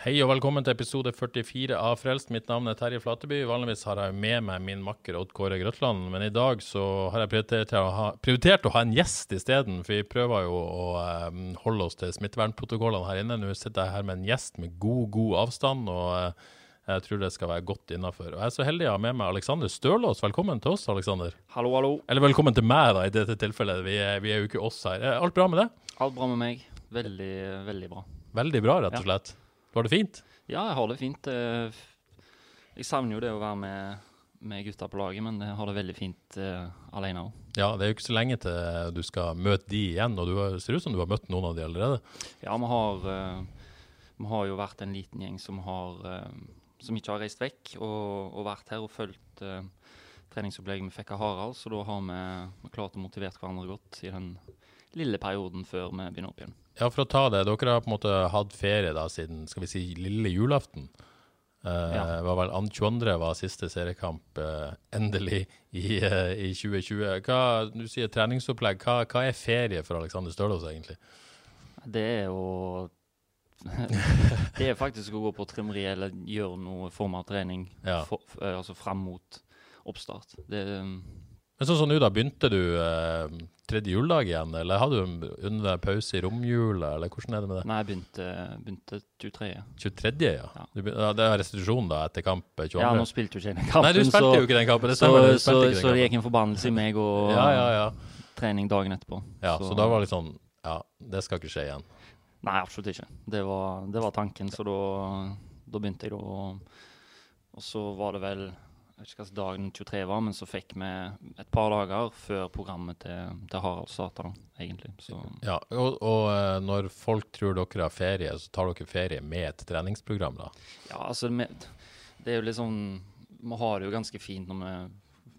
Hei og velkommen til episode 44 av Frelst. Mitt navn er Terje Flateby. Vanligvis har jeg med meg min makker Odd Kåre Grøtland, men i dag så har jeg prioritert å ha, prioritert å ha en gjest isteden. For vi prøver jo å eh, holde oss til smittevernprotokollene her inne. Nå sitter jeg her med en gjest med god, god avstand, og eh, jeg tror det skal være godt innafor. Jeg er så heldig å ha med meg Alexander Stølås. Velkommen til oss, Alexander. Hallo, hallo. Eller velkommen til meg, da, i dette tilfellet. Vi er, vi er jo ikke oss her. Er alt bra med det? Alt bra med meg? Veldig, veldig bra. Veldig bra, rett og slett. Du har det fint? Ja, jeg har det fint. Eh, Jeg savner jo det å være med, med gutta på laget, men jeg har det veldig fint uh, alene òg. Ja, det er jo ikke så lenge til du skal møte de igjen, og du har- ser ut som du har møtt noen av de allerede. Ja, vi har, eh, vi har jo vært en liten gjeng som, har, eh, som ikke har reist vekk, og, og vært her og fulgt treningsopplegget vi fikk av Harald, så da har vi, vi klart å motivere hverandre godt i den lille perioden før vi begynner opp igjen. Ja, for å ta det, dere har på en måte hatt ferie da siden, skal vi si, lille julaften. Eh, Ja. var vel 22. var siste seriekamp eh, endelig i, eh, i 2020. Hva, du sier treningsopplegg, hva, hva er ferie for Alexander Stølås egentlig? Det er jo Det er faktisk å gå på trimmeri eller gjøre noe form av trening Ja. for, eh, altså fram mot oppstart. Det, um, Men sånn som nå da, begynte du eh, tredje juledag igjen, eller hadde du under pause i romjula, eller hvordan er det med det? nei, jeg begynte, begynte 23. 23., ja. Ja. Du, begyn- ja det er restitusjon da, etter kamp eh, 22. Ja, nå spilte du ikke den kampen, Nei, du spilte jo ikke den kampen, det så, stemmer. så, ikke den så det gikk en forbannelse i meg og Ja, ja, ja. trening dagen etterpå. Ja, så, da var det litt sånn Ja, det skal ikke skje igjen. Nei, absolutt ikke. Det var, det var tanken, så da, da begynte jeg da. Og, og så var det vel Jeg vet ikke hvilken dag den 23 var, men så fikk vi et par dager før programmet til, til Harald starta, egentlig. Så Ja, og, og eh, når folk tror dere har ferie, så tar dere ferie med et treningsprogram, da? ja, altså Det er jo sånn Vi har det jo ganske fint når vi,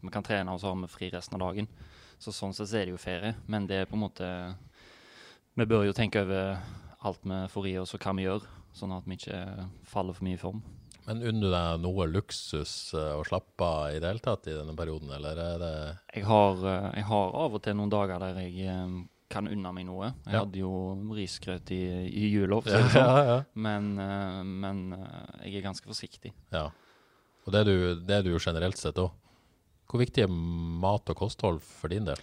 vi kan trene, og så har vi fri resten av dagen. Så sånn sett så er det jo ferie, men det er på en måte Vi bør jo tenke over alt vi får i oss, og hva vi gjør, sånn at vi ikke faller for mye i form. Men unner du deg noe luksus eh, å slappe av i det hele tatt i denne perioden, eller er det Jeg har, eh, jeg har av og til noen dager der jeg eh, kan unne meg noe. Jeg Ja. hadde jo risgrøt i, i jula, det sånn. ja, ja. Men, men jeg er ganske forsiktig. ja. Og det er, du, det er du generelt sett òg. Hvor viktig er mat og kosthold for din del?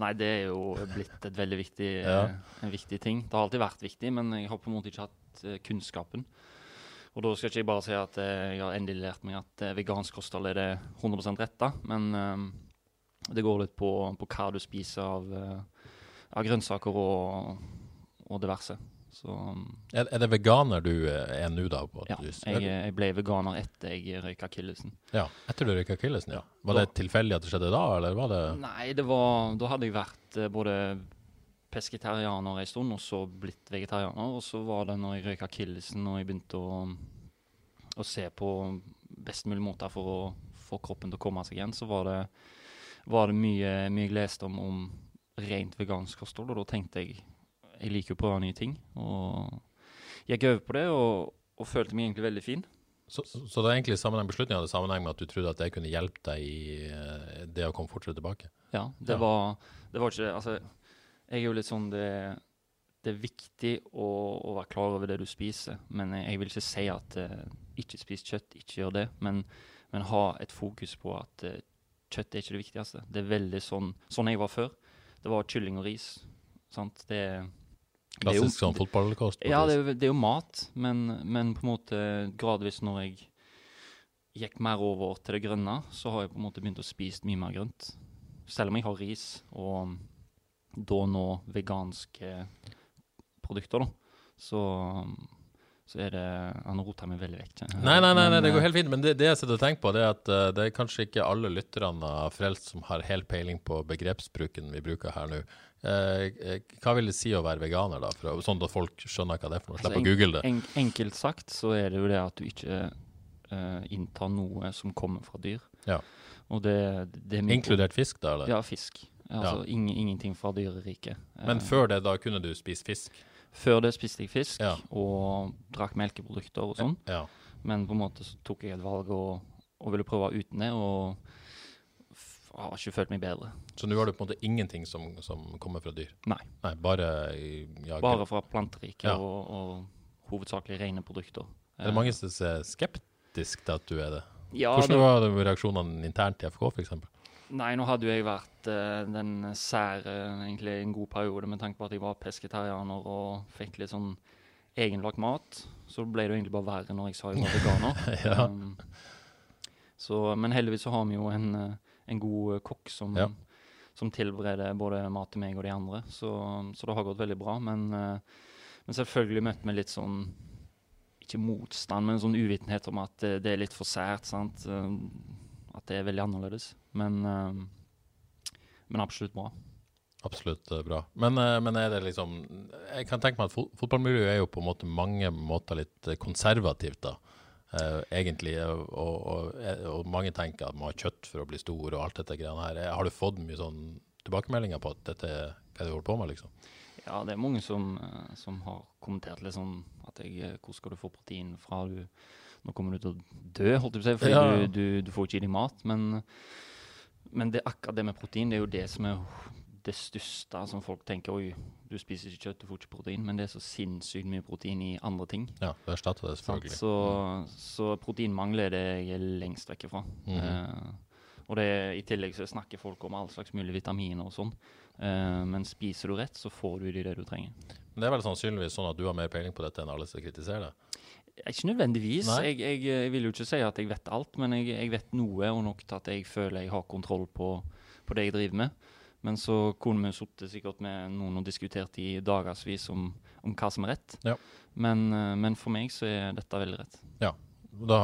Nei, det er jo blitt et veldig viktig, Ja. en viktig ting. Det har alltid vært viktig, men jeg har på en måte ikke hatt kunnskapen. Og da skal ikke jeg bare si at eh, jeg har endelig lært meg at eh, vegansk kosthold er det 100% da. men um, det går litt på, på hva du spiser av, uh, av grønnsaker og, og diverse. Så Er, er det veganer du er nå, da? på ja, jeg, jeg ble veganer etter jeg røyka akillesen. ja, Etter du røyka akillesen, ja. Var det tilfeldig at det skjedde da, eller var det Nei, det var Da hadde jeg vært både pesketarianer en stund, og så blitt vegetarianer. Og så var det når jeg røyka killisen, og jeg begynte å, å se på best mulig måter for å få kroppen til å komme seg igjen, så var det, var det mye, mye jeg leste om, om rent vegansk kosthold. Og da tenkte jeg jeg liker å prøve nye ting. Og jeg gikk over på det og, og følte meg egentlig veldig fin. Så, så det er egentlig sammenheng, beslutningen hadde sammenheng med at du trodde at det kunne hjelpe deg i eh, det å komme fortere tilbake? Ja, det, Ja. Var, det var ikke Altså, jeg er jo litt sånn det, det er viktig å, å være klar over det du spiser, men jeg, vil ikke si at uh, ikke spis kjøtt, ikke gjør det, men, men ha et fokus på at uh, kjøtt er ikke det viktigste. Det er veldig sånn sånn jeg var før. Det var kylling og ris. Sant? Det, Klassisk sånn fotballkost? ja, det det er jo mat, men, men på en måte gradvis når jeg gikk mer over til det grønne, så har jeg på en måte begynt å spise mye mer grønt. Selv om jeg har ris og da nå veganske produkter, da, så, så er det Han roter meg veldig vekk. Nei, nei, nei, nei, det går eh, helt fint. Men det, det jeg sitter og tenker på, det er at eh, det er kanskje ikke alle lytterne av Frelst som har helt peiling på begrepsbruken vi bruker her nå. Eh, eh, hva vil det si å være veganer, da? For, sånn at folk skjønner hva det er for noe. Altså, Slipp å google det. En, enkelt sagt så er det jo det at du ikke eh, inntar noe som kommer fra dyr. Ja. Og det, det er Inkludert fisk, da? eller? Ja, fisk. Altså ingen, ingenting fra dyreriket. Men Eh, før det, da kunne du spise fisk? før det spiste jeg fisk Ja. og drakk melkeprodukter og sånn. Ja. Men på en måte så tok jeg et valg og, og ville prøve uten det, og f har ikke følt meg bedre. Så nå har du på en måte ingenting som, som kommer fra dyr? Nei. Nei bare ja, Bare fra planteriket Ja. og, og hovedsakelig rene produkter. Er det mange som er skeptisk til at du er det? Ja, Hvordan det- var det reaksjonene internt i FK, f.eks.? Nei, nå hadde jo jeg vært uh, den sære egentlig en god periode med tanke på at jeg var pesketarianer og fikk litt sånn egenlagt mat. Så ble det jo egentlig bare verre når jeg sa jeg var veganer. Ja. Um, så, men heldigvis så har vi jo en, eh, en god eh, kokk som, Ja. som tilbereder både mat til meg og de andre. Så, så det har gått veldig bra. Men, uh, men selvfølgelig møtte vi litt sånn ikke motstand, men sånn uvitenhet om at det, det er litt for sært. sant? Eh, At det er veldig annerledes. Men, eh, men absolutt bra. Absolutt eh, bra. Men, eh, men er det liksom Jeg kan tenke meg at fot fotballmiljøet er jo på måte mange måter litt konservativt, da. egentlig. Og, og, og mange tenker at man har kjøtt for å bli stor og alt dette greiene her. Har du fått mye sånn tilbakemeldinger på at dette er hva du holder på med, liksom? Ja, det er mange som, som har kommentert litt sånn at jeg, hvor skal du få protein fra? Du, nå kommer du til å dø, holdt jeg på å si, fordi Ja. du, du, du får ikke i deg mat. Men, men det, akkurat det med protein, det er jo det som er det største som folk tenker. Oi, du spiser ikke kjøtt, du får ikke protein. Men det er så sinnssykt mye protein i andre ting. Ja, du erstatter det selvfølgelig. Så, så proteinmangel er det jeg er lengst vekk fra. Mhm. uh, og det, i tillegg så snakker folk om all slags mulige vitaminer og sånn. Uh, men spiser du rett, så får du i det du trenger. Men det er vel sannsynligvis sånn at du har mer peiling på dette enn alle som kritiserer deg? Ikke nødvendigvis. Jeg, jeg, jeg vil jo ikke si at jeg vet alt, men jeg, jeg vet noe, og nok til at jeg føler jeg har kontroll på, på det jeg driver med. Men så kunne vi sittet sikkert med noen og diskutert i dagevis om, om hva som er rett. Ja. Men, eh, men for meg så er dette veldig rett. Da,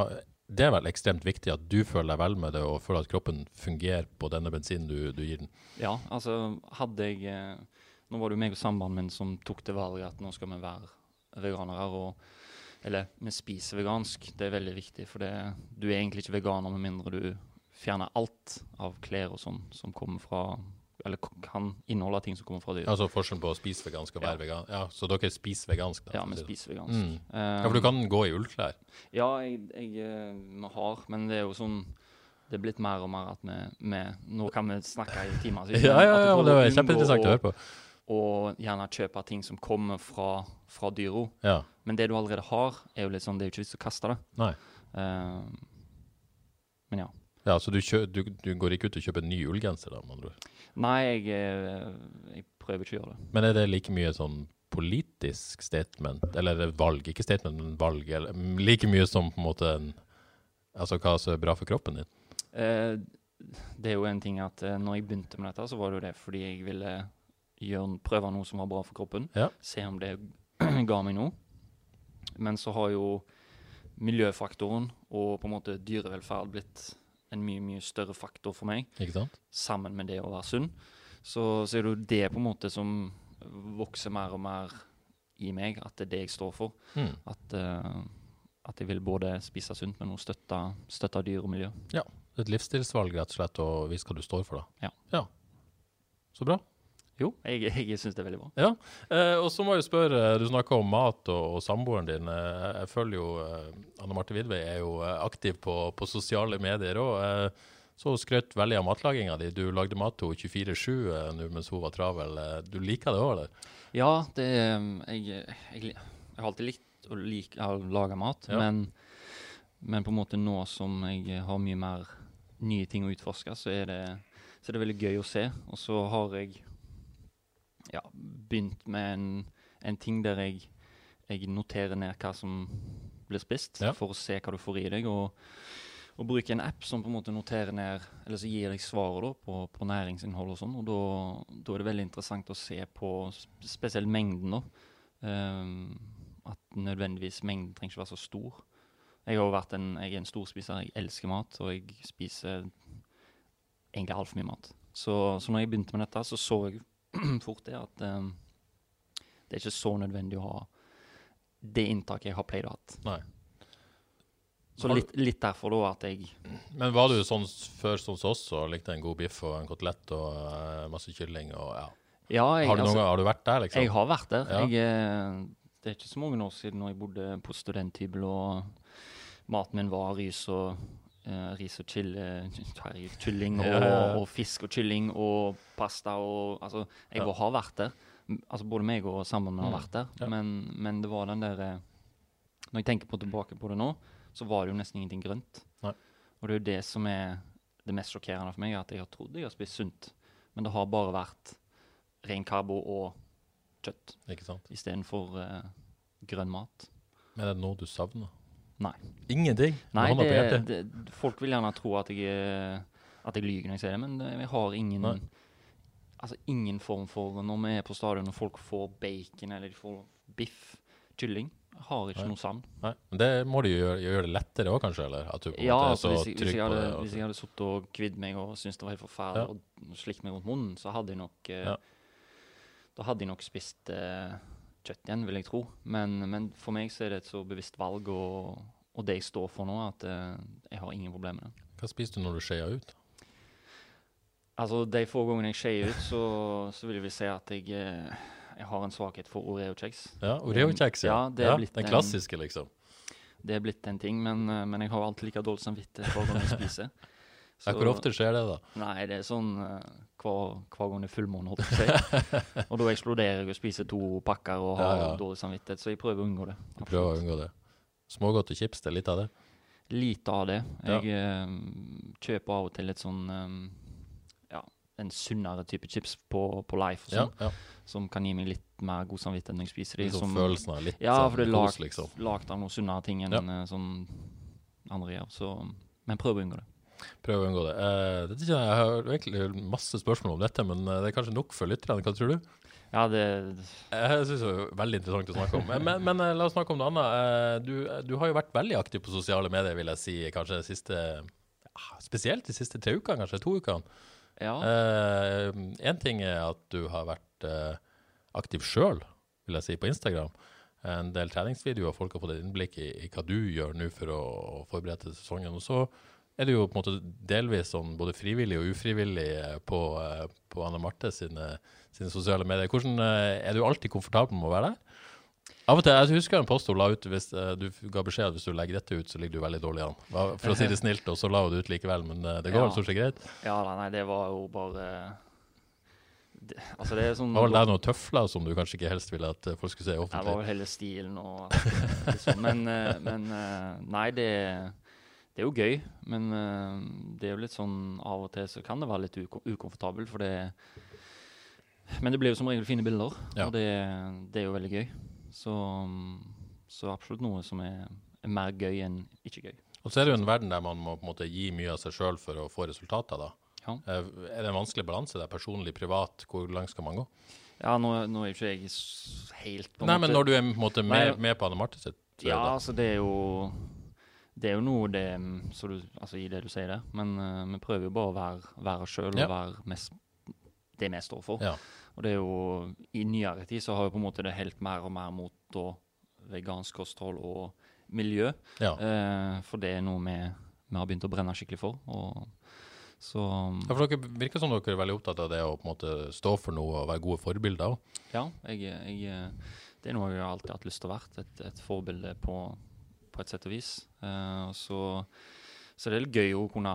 det er vel ekstremt viktig at du føler deg vel med det, og føler at kroppen fungerer på denne bensinen du, du gir den. Ja, altså hadde jeg eh, Nå var det jo meg og samboeren min som tok det valget at nå skal vi være veganere. og Eller vi spiser vegansk. Det er veldig viktig, for det, du er egentlig ikke veganer med mindre du fjerner alt av klær og sånn som kommer fra Eller kan inneholde ting som kommer fra dyr. Altså forskjellen på å spise vegansk og være vegan. Ja, Så dere spiser vegansk? da? Ja, vi spiser vegansk. Mm. Eh, Ja, for du kan gå i ullklær? Ja, jeg, jeg, eh, vi har, men det er jo sånn Det er blitt mer og mer at vi, vi Nå kan vi snakke i timer. Ja, ja, ja, det var kjempeinteressant å høre på. Og gjerne kjøpe ting som kommer fra, fra dyra. Ja. Men det du allerede har, er jo litt sånn, det er jo ikke vits å kaste det. Nei. Uh, men ja. Ja, Så du, kjø du, du går ikke ut og kjøper en ny ullgenser, da? med andre ord? Nei, jeg, eh, jeg prøver ikke å gjøre det. Men er det like mye sånn politisk statement, eller valg, ikke statement, men valg, eller mm, like mye som på en måte en Altså hva som er bra for kroppen din? Uh, det er jo en ting at uh, når jeg begynte med dette, så var det jo det fordi jeg ville gjøre, prøve noe som var bra for kroppen. Ja. Se om det ga meg noe. Men så har jo miljøfaktoren og på en måte dyrevelferd blitt en mye, mye større faktor for meg. Sammen med det å være sunn. Så, så er det jo det på en måte som vokser mer og mer i meg, at det er det jeg står for. Mm. At, uh, at jeg vil både spise sunt, men også støtte, støtte dyr og miljø. Ja. Et livsstilsvalg, rett og slett, og vise hva du står for, da. Ja. ja. Så bra. Jo, jeg, jeg syns det er veldig bra. Ja, eh, og så må jeg spørre, du snakker om mat og, og samboeren din. Eh, jeg følger jo eh, Anne Marte Vidvei er jo eh, aktiv på, på sosiale medier òg. Så skrøt veldig av matlaginga di. Du lagde mat til henne 24-7 eh, nå mens hun var travel. Du liker det òg, eller? Ja, det jeg, jeg, jeg har alltid likt å like, å lage mat, Ja. men, men på en måte nå som jeg har mye mer nye ting å utforske, så er det, så er det veldig gøy å se. Og så har jeg ja, begynt med en, en ting der jeg, jeg noterer ned hva som blir spist, Ja. for å se hva du får i deg. og og bruke en app som på en måte noterer ned, eller så gir deg svaret på, på næringsinnhold og sånn. Og da, er det veldig interessant å se på spesielt mengden. Ehm, at nødvendigvis mengden trenger ikke være så stor. Jeg har jo vært en, jeg er en storspiser, jeg elsker mat, og jeg spiser egentlig altfor mye mat. Så, så når jeg begynte med dette, så så jeg fort det at um, det er ikke så nødvendig å ha det inntaket jeg har pleid å ha. Så litt, litt derfor da at jeg Men var du sånn før sånn som oss og likte en god biff og en kotelett og uh, masse kylling og ja. Ja, jeg, Har du, altså, har du vært der, liksom? jeg har vært der. Ja. Jeg, eh, det er ikke så mange år siden når jeg bodde på studenthybel og maten min var rys og eh, ris og chili, herregud, kylling og, Ja, ja, ja. og fisk og kylling og pasta og Altså, jeg Ja. har vært der. Altså, både meg og samboeren min har Mm. vært der. Ja. Men, men det var den der eh, Når jeg tenker på tilbake på det nå, så var det jo nesten ingenting grønt. Nei. Og det er jo det som er det mest sjokkerende for meg, at jeg har trodd jeg har spist sunt, men det har bare vært ren karbo og kjøtt istedenfor uh, grønn mat. Men er det noe du savner? Nei. Ingenting? Nei, det, det, folk vil gjerne tro at jeg, eh, at jeg lyver når jeg sier det, men jeg har ingen Nei. Altså ingen form for Når vi er på stadion og folk får bacon eller de får biff, kylling, har ikke Nei. noe savn. Men det må du gjøre, gjøre det lettere òg, kanskje? Eller? At du på en Ja, måte er altså, så hvis, jeg- hvis, trygg jeg på det? og- hvis jeg hadde sittet og kvidd meg og syntes det var helt forferdelig og slikt meg rundt munnen, så hadde jeg nok eh, Ja. Da hadde jeg nok spist eh, kjøtt igjen, vil jeg tro. Men, men for meg så er det et så bevisst valg, og, og det jeg står for nå, at eh, jeg har ingen problemer med det. Hva spiser du når du skeier ut? Altså, De få gangene jeg skeier ut, så, så vil jeg vel si at jeg, eh, jeg har en svakhet for Oreo-kjeks. Ja, Oreo-kjeks, ja. Ja, det blitt den en- klassiske, liksom. Det er blitt en ting, men, eh, men jeg har alltid like dårlig samvittighet for gang jeg spiser. Ja, hvor ofte skjer det, da? Nei, det er sånn hver, hver gang det er fullmåne. Og da eksploderer jeg og spiser to pakker og har Ja, ja. dårlig samvittighet, så jeg prøver å unngå det. Du prøver å unngå det. Smågodt og chips, det er litt av det? Lite av det. Ja. Jeg eh, kjøper av og til litt sånn eh, Ja, en sunnere type chips på, på Life og sånn, ja. som kan gi meg litt mer god samvittighet når jeg spiser de. Litt sånn som- følelsen av litt Ja, sånn for det er lagd lagt, liksom. av noe sunnere ting enn Ja. eh, sånn andre gjør. Så, men prøv å unngå det. Prøv å unngå det. Uh, dette, jeg jeg har egentlig masse spørsmål om dette, men eh, det er kanskje nok for lytterne. Hva tror du? Ja, det Jeg syns det er veldig interessant å snakke om. Men, men, eh, la oss snakke om noe annet. Eh, Du, du har jo vært veldig aktiv på sosiale medier, vil jeg si, kanskje de siste Spesielt de siste tre ukene, kanskje to ukene. Ja. Én ting er at du har vært eh, aktiv sjøl, vil jeg si, på Instagram. En del treningsvideoer, folk har fått et innblikk i, i hva du gjør nå for å, å forberede sesongen. Og så er det jo på en måte delvis sånn både frivillig og ufrivillig eh, på, eh, på Anne Marte sine, sine sosiale medier. Hvordan, eh, er du alltid komfortabel med å være der? Av og til, Jeg husker en post hun la ut hvis du ga beskjed at hvis du legger dette ut, så ligger du veldig dårlig an. For å si det snilt, og så la hun det ut likevel. Men det går Ja. vel stort sett greit. ja, da, nei, det var jo bare det, Altså, det er sånn Var vel der noen tøfler som du kanskje ikke helst ville at folk skulle se offentlig? Det var vel hele stilen og liksom. Men, men nei, det, det er jo gøy. Men eh, det er jo litt sånn av og til så kan det være litt uko ukomfortabelt, for det Men det blir jo som regel fine bilder, Ja. og det, det er jo veldig gøy. Så, så absolutt noe som er, er mer gøy enn ikke gøy. Og så er det jo en verden der man må på en måte gi mye av seg sjøl for å få resultater. da. Ja. Eh, Er det en vanskelig balanse der, personlig, privat? Hvor langt skal man gå? Ja, nå, nå er jo ikke jeg helt på en Nei, måte- men når du er på en måte med, med på Anne Marte sitt så er Ja, altså det er jo Det er jo noe det mm, så du, Altså i det du sier der, men uh, vi prøver jo bare å være, være oss sjøl Ja. og være mest det vi står for. Ja. Og det er jo I nyere tid så har jo på en måte det helt mer og mer mot da vegansk kosthold og miljø. Ja. Uh, for det er noe vi, vi har begynt å brenne skikkelig for. Og så Ja, for dere virker som dere er veldig opptatt av det å på en måte stå for noe og være gode forbilder. Ja, jeg, jeg, eh, det er noe jeg har alltid hatt lyst til å være. Et, et forbilde på, på et sett og vis. Uh, så, så det er litt gøy å kunne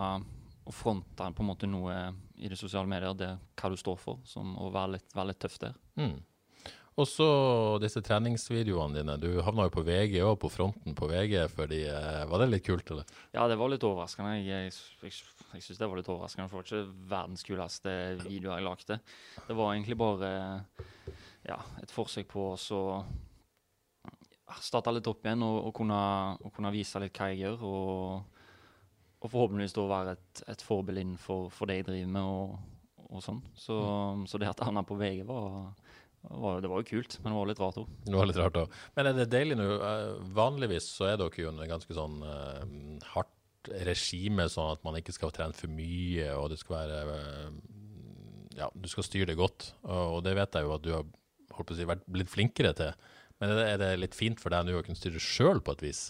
å fronte på en måte noe i de sosiale medier, det hva du står for, som å være litt, være litt tøff der. Mm. Og så disse treningsvideoene dine. Du havna jo på VG òg, på fronten på VG. Fordi, eh, var det litt kult, eller? Ja, det var litt overraskende. Jeg, jeg, jeg, jeg syns det var litt overraskende, for det var ikke verdens kuleste videoer jeg lagde. Det var egentlig bare ja, et forsøk på å så starte litt opp igjen og, og, kunne, og kunne vise litt hva jeg gjør. Og, og forhåpentligvis da være et, et forbilde innenfor for det jeg driver med og, og sånn. Så, så det at han er på VG, var, var, det var jo kult, men det var litt rart òg. Det var litt rart òg. Men er det deilig nå? Eh, vanligvis så er dere jo en ganske sånn uh, hardt regime, sånn at man ikke skal trene for mye, og det skal være uh, Ja, du skal styre det godt. Og, og det vet jeg jo at du har holdt på å si, vært blitt flinkere til. Men er det, er det litt fint for deg nå å kunne styre sjøl på et vis?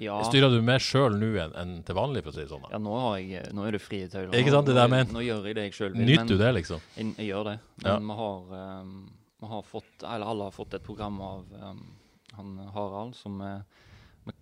Ja. Styrer du mer sjøl nå enn, enn til vanlig, for å si det sånn? da? Ja, nå, har jeg, nå er det frie tøyler. Ikke sant, det der nå, nå gjør jeg det jeg sjøl vil. Nyter du det, liksom? Jeg, jeg gjør det. Men vi har, um, har fått, eller alle har fått et program av um, han Harald som vi vi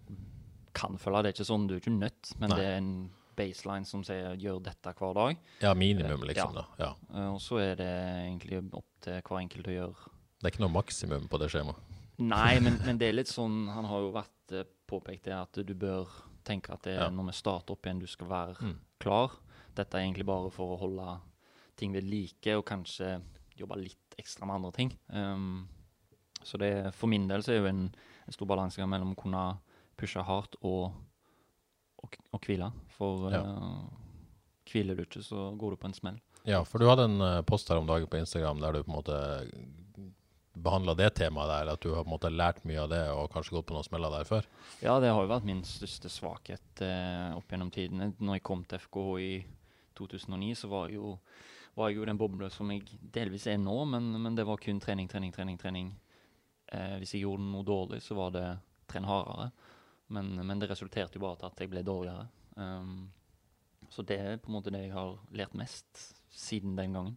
kan følge. Det er ikke sånn, du er ikke nødt, men Nei. det er en baseline som sier 'gjør dette hver dag'. Ja, minimum, liksom. Ja. da. Ja. Eh, og så er det egentlig opp til hver enkelt å gjøre Det er ikke noe maksimum på det skjemaet. Nei, men, men det er litt sånn Han har jo vært eh, påpekt det at du bør tenke at det er Ja. når vi starter opp igjen, du skal være Mm. klar. Dette er egentlig bare for å holde ting ved like, og kanskje jobbe litt ekstra med andre ting. Um, så det, for min del så er jo en, en stor balansegang mellom å kunne pushe hardt og, og, og hvile. For Ja. uh, hviler du ikke, så går du på en smell. Ja, for du hadde en eh, post her om dagen på Instagram der du på en måte behandla det temaet der, at du har på en måte lært mye av det og kanskje gått på noen smeller der før. Ja, det har jo vært min største svakhet eh, opp gjennom tidene. Når jeg kom til FKH i 2009, så var, jeg jo, var jeg jo den boble som jeg delvis er nå, men, men det var kun trening, trening, trening. trening. Eh, hvis jeg gjorde noe dårlig, så var det tren hardere. Men, men det resulterte jo bare til at jeg ble dårligere. Um, så det er på en måte det jeg har lært mest siden den gangen.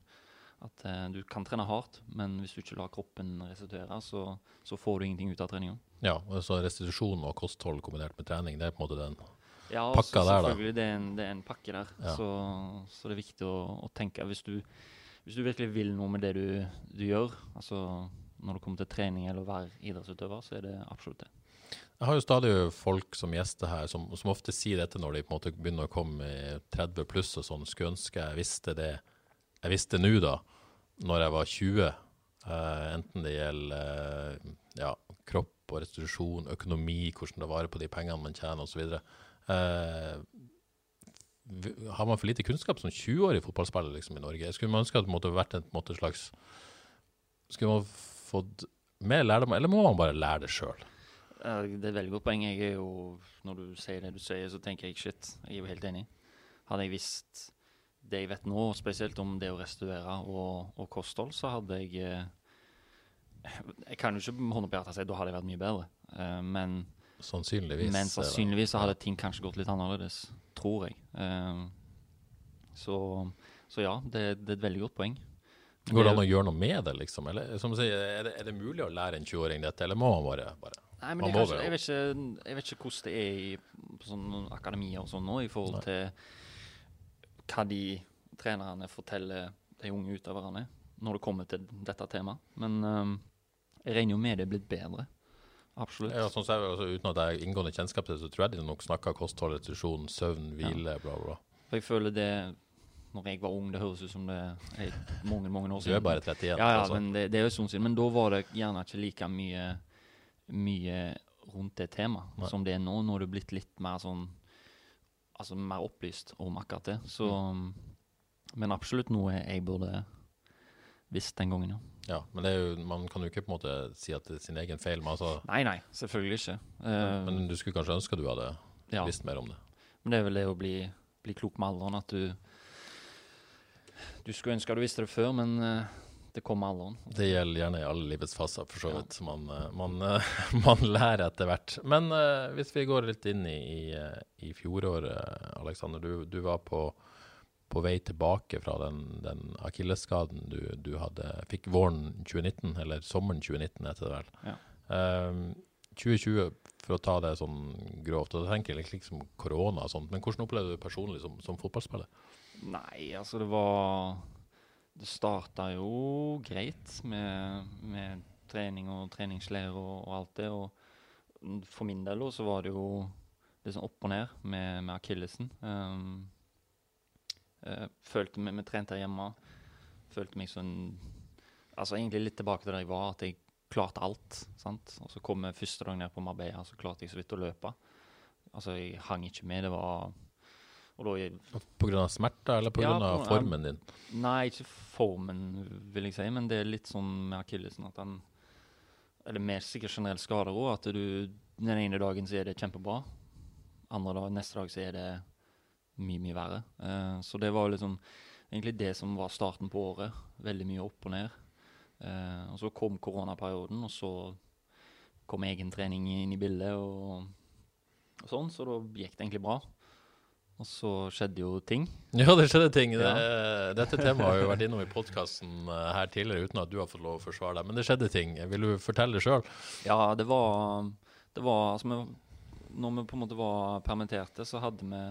At eh, du kan trene hardt, men hvis du ikke lar kroppen restituere, så, så får du ingenting ut av treninga. Ja, så restitusjon og kosthold kombinert med trening, det er på en måte den Ja, pakka så der, da. Ja, selvfølgelig. Det er en, det er en pakke der. Ja. Så, så det er viktig å, å tenke hvis du, hvis du virkelig vil noe med det du, du gjør, altså når det kommer til trening eller å være idrettsutøver, så er det absolutt det. Jeg har jo stadig folk som gjester her, som, som ofte sier dette når de på en måte begynner å komme i 30 pluss og sånn. Skulle ønske jeg visste det jeg visste nå, da, når jeg var 20. Eh, enten det gjelder eh, ja, kropp og restitusjon, økonomi, hvordan det varer på de pengene man tjener osv. Eh, v- har man for lite kunnskap som 20-årig fotballspiller liksom, i Norge? Skulle man ønske at det måtte vært en måte, slags Skulle man fått mer lærdom, eller må man bare lære det sjøl? Eh, Det er et veldig godt poeng. Jeg er jo, når du sier det du sier, så tenker jeg shit, jeg er jo helt enig. Hadde jeg visst det jeg vet nå, spesielt om det å restaurere og, og kosthold, så hadde jeg eh, Jeg kan jo ikke med hånda på hjertet si da hadde jeg vært mye bedre, Eh, men Sannsynligvis. Men sannsynligvis så hadde ting kanskje gått litt annerledes, tror jeg. Eh, så, så ja, det, det er et veldig godt poeng. Men Går det an å gjøre noe med det, liksom? Eller som sier, er det, er det mulig å lære en 20-åring dette, eller må man bare, bare Nei, men kanskje, jeg, vet ikke, jeg vet ikke hvordan det er i sånn akademia og sånn nå, i forhold til hva de trenerne forteller de unge utøverne når det kommer til dette temaet. Men um, jeg regner jo med det er blitt bedre. Absolutt. ja, sånn, ser er også altså, Uten at jeg har inngående kjennskap til det, så tror jeg de nok snakker kosthold, restitusjon, søvn, hvile, bla, bla. For jeg føler det når jeg var ung, det høres ut som det er mange mange år siden. Du er bare 31. Ja, ja, altså. men det, det er jo sånn siden. Men da var det gjerne ikke like mye, mye rundt det temaet som det er nå. Nå er det blitt litt mer sånn Altså mer opplyst om akkurat det. Så Mm. Men absolutt noe jeg burde visst den gangen, ja. Ja, men det jo, man kan jo ikke på en måte si at det er sin egen feil. Men, altså, Nei, nei, selvfølgelig ikke. Uh, men du skulle kanskje ønske du hadde ja. visst mer om det. Men det er vel det å bli, bli klok med alderen, at du Du skulle ønske du visste det før, men eh, det kommer alle alderen. Det gjelder gjerne i alle livets faser, for så Ja. vidt. Man, eh, man, eh, man lærer etter hvert. Men uh, hvis vi går litt inn i, i, i fjoråret, Aleksander. Du, du var på, på vei tilbake fra den, den akillesskaden du, du hadde, fikk våren 2019, eller sommeren 2019 heter det vel. Ja. Uh, 2020, for å ta det sånn grovt, og da tenker jeg liksom korona og sånt, men hvordan opplevde du det personlig som, som fotballspiller? Nei, altså det var Det starta jo greit med, med trening og treningsleir og, og alt det. Og for min del så var det jo sånn opp og ned med, med akillesen. Um, følte meg, Vi trente her hjemme. Følte meg sånn Altså egentlig litt tilbake til der jeg var, at jeg klarte alt. sant? Og så kom jeg første dag ned på Marbella, så klarte jeg så vidt å løpe. Altså, jeg hang ikke med. Det var Og da På grunn av smerter, eller på Ja, grunn av formen din? Nei, ikke formen, vil jeg si, men det er litt sånn med akillesen at han Eller mer sikkert generelt skader òg, at du den ene dagen så er det kjempebra. Andre dag, neste dag så er det mye, mye verre. Uh, så det var liksom egentlig det som var starten på året. Veldig mye opp og ned. Uh, og så kom koronaperioden, og så kom egen trening inn i bildet og, og sånn, så da gikk det egentlig bra. Og så skjedde jo ting. Ja, det skjedde ting. Det, Ja. dette temaet har jo vært innom i podkasten her tidligere uten at du har fått lov å forsvare deg. Men det skjedde ting. Vil du fortelle sjøl? Ja, det var, det var altså, vi, Når vi på en måte var permitterte, så hadde vi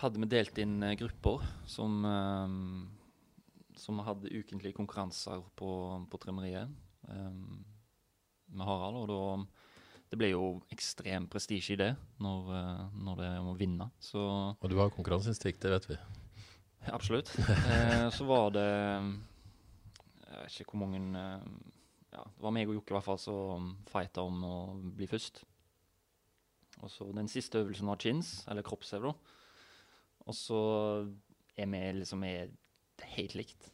hadde vi delt inn eh, grupper som eh, som hadde ukentlige konkurranser på, på trimmeriet um, med Harald. Og da Det ble jo ekstrem prestisje i det når, eh, når det er om å vinne. Så Og du har konkurranseinstinkt, det vet vi. Absolutt. Eh, så var det Jeg vet ikke hvor mange eh, Ja, det var meg og Jokke i hvert fall som fighta om å bli først. Og så Den siste øvelsen var chins, eller kroppshev, da. Og så er vi liksom er helt likt.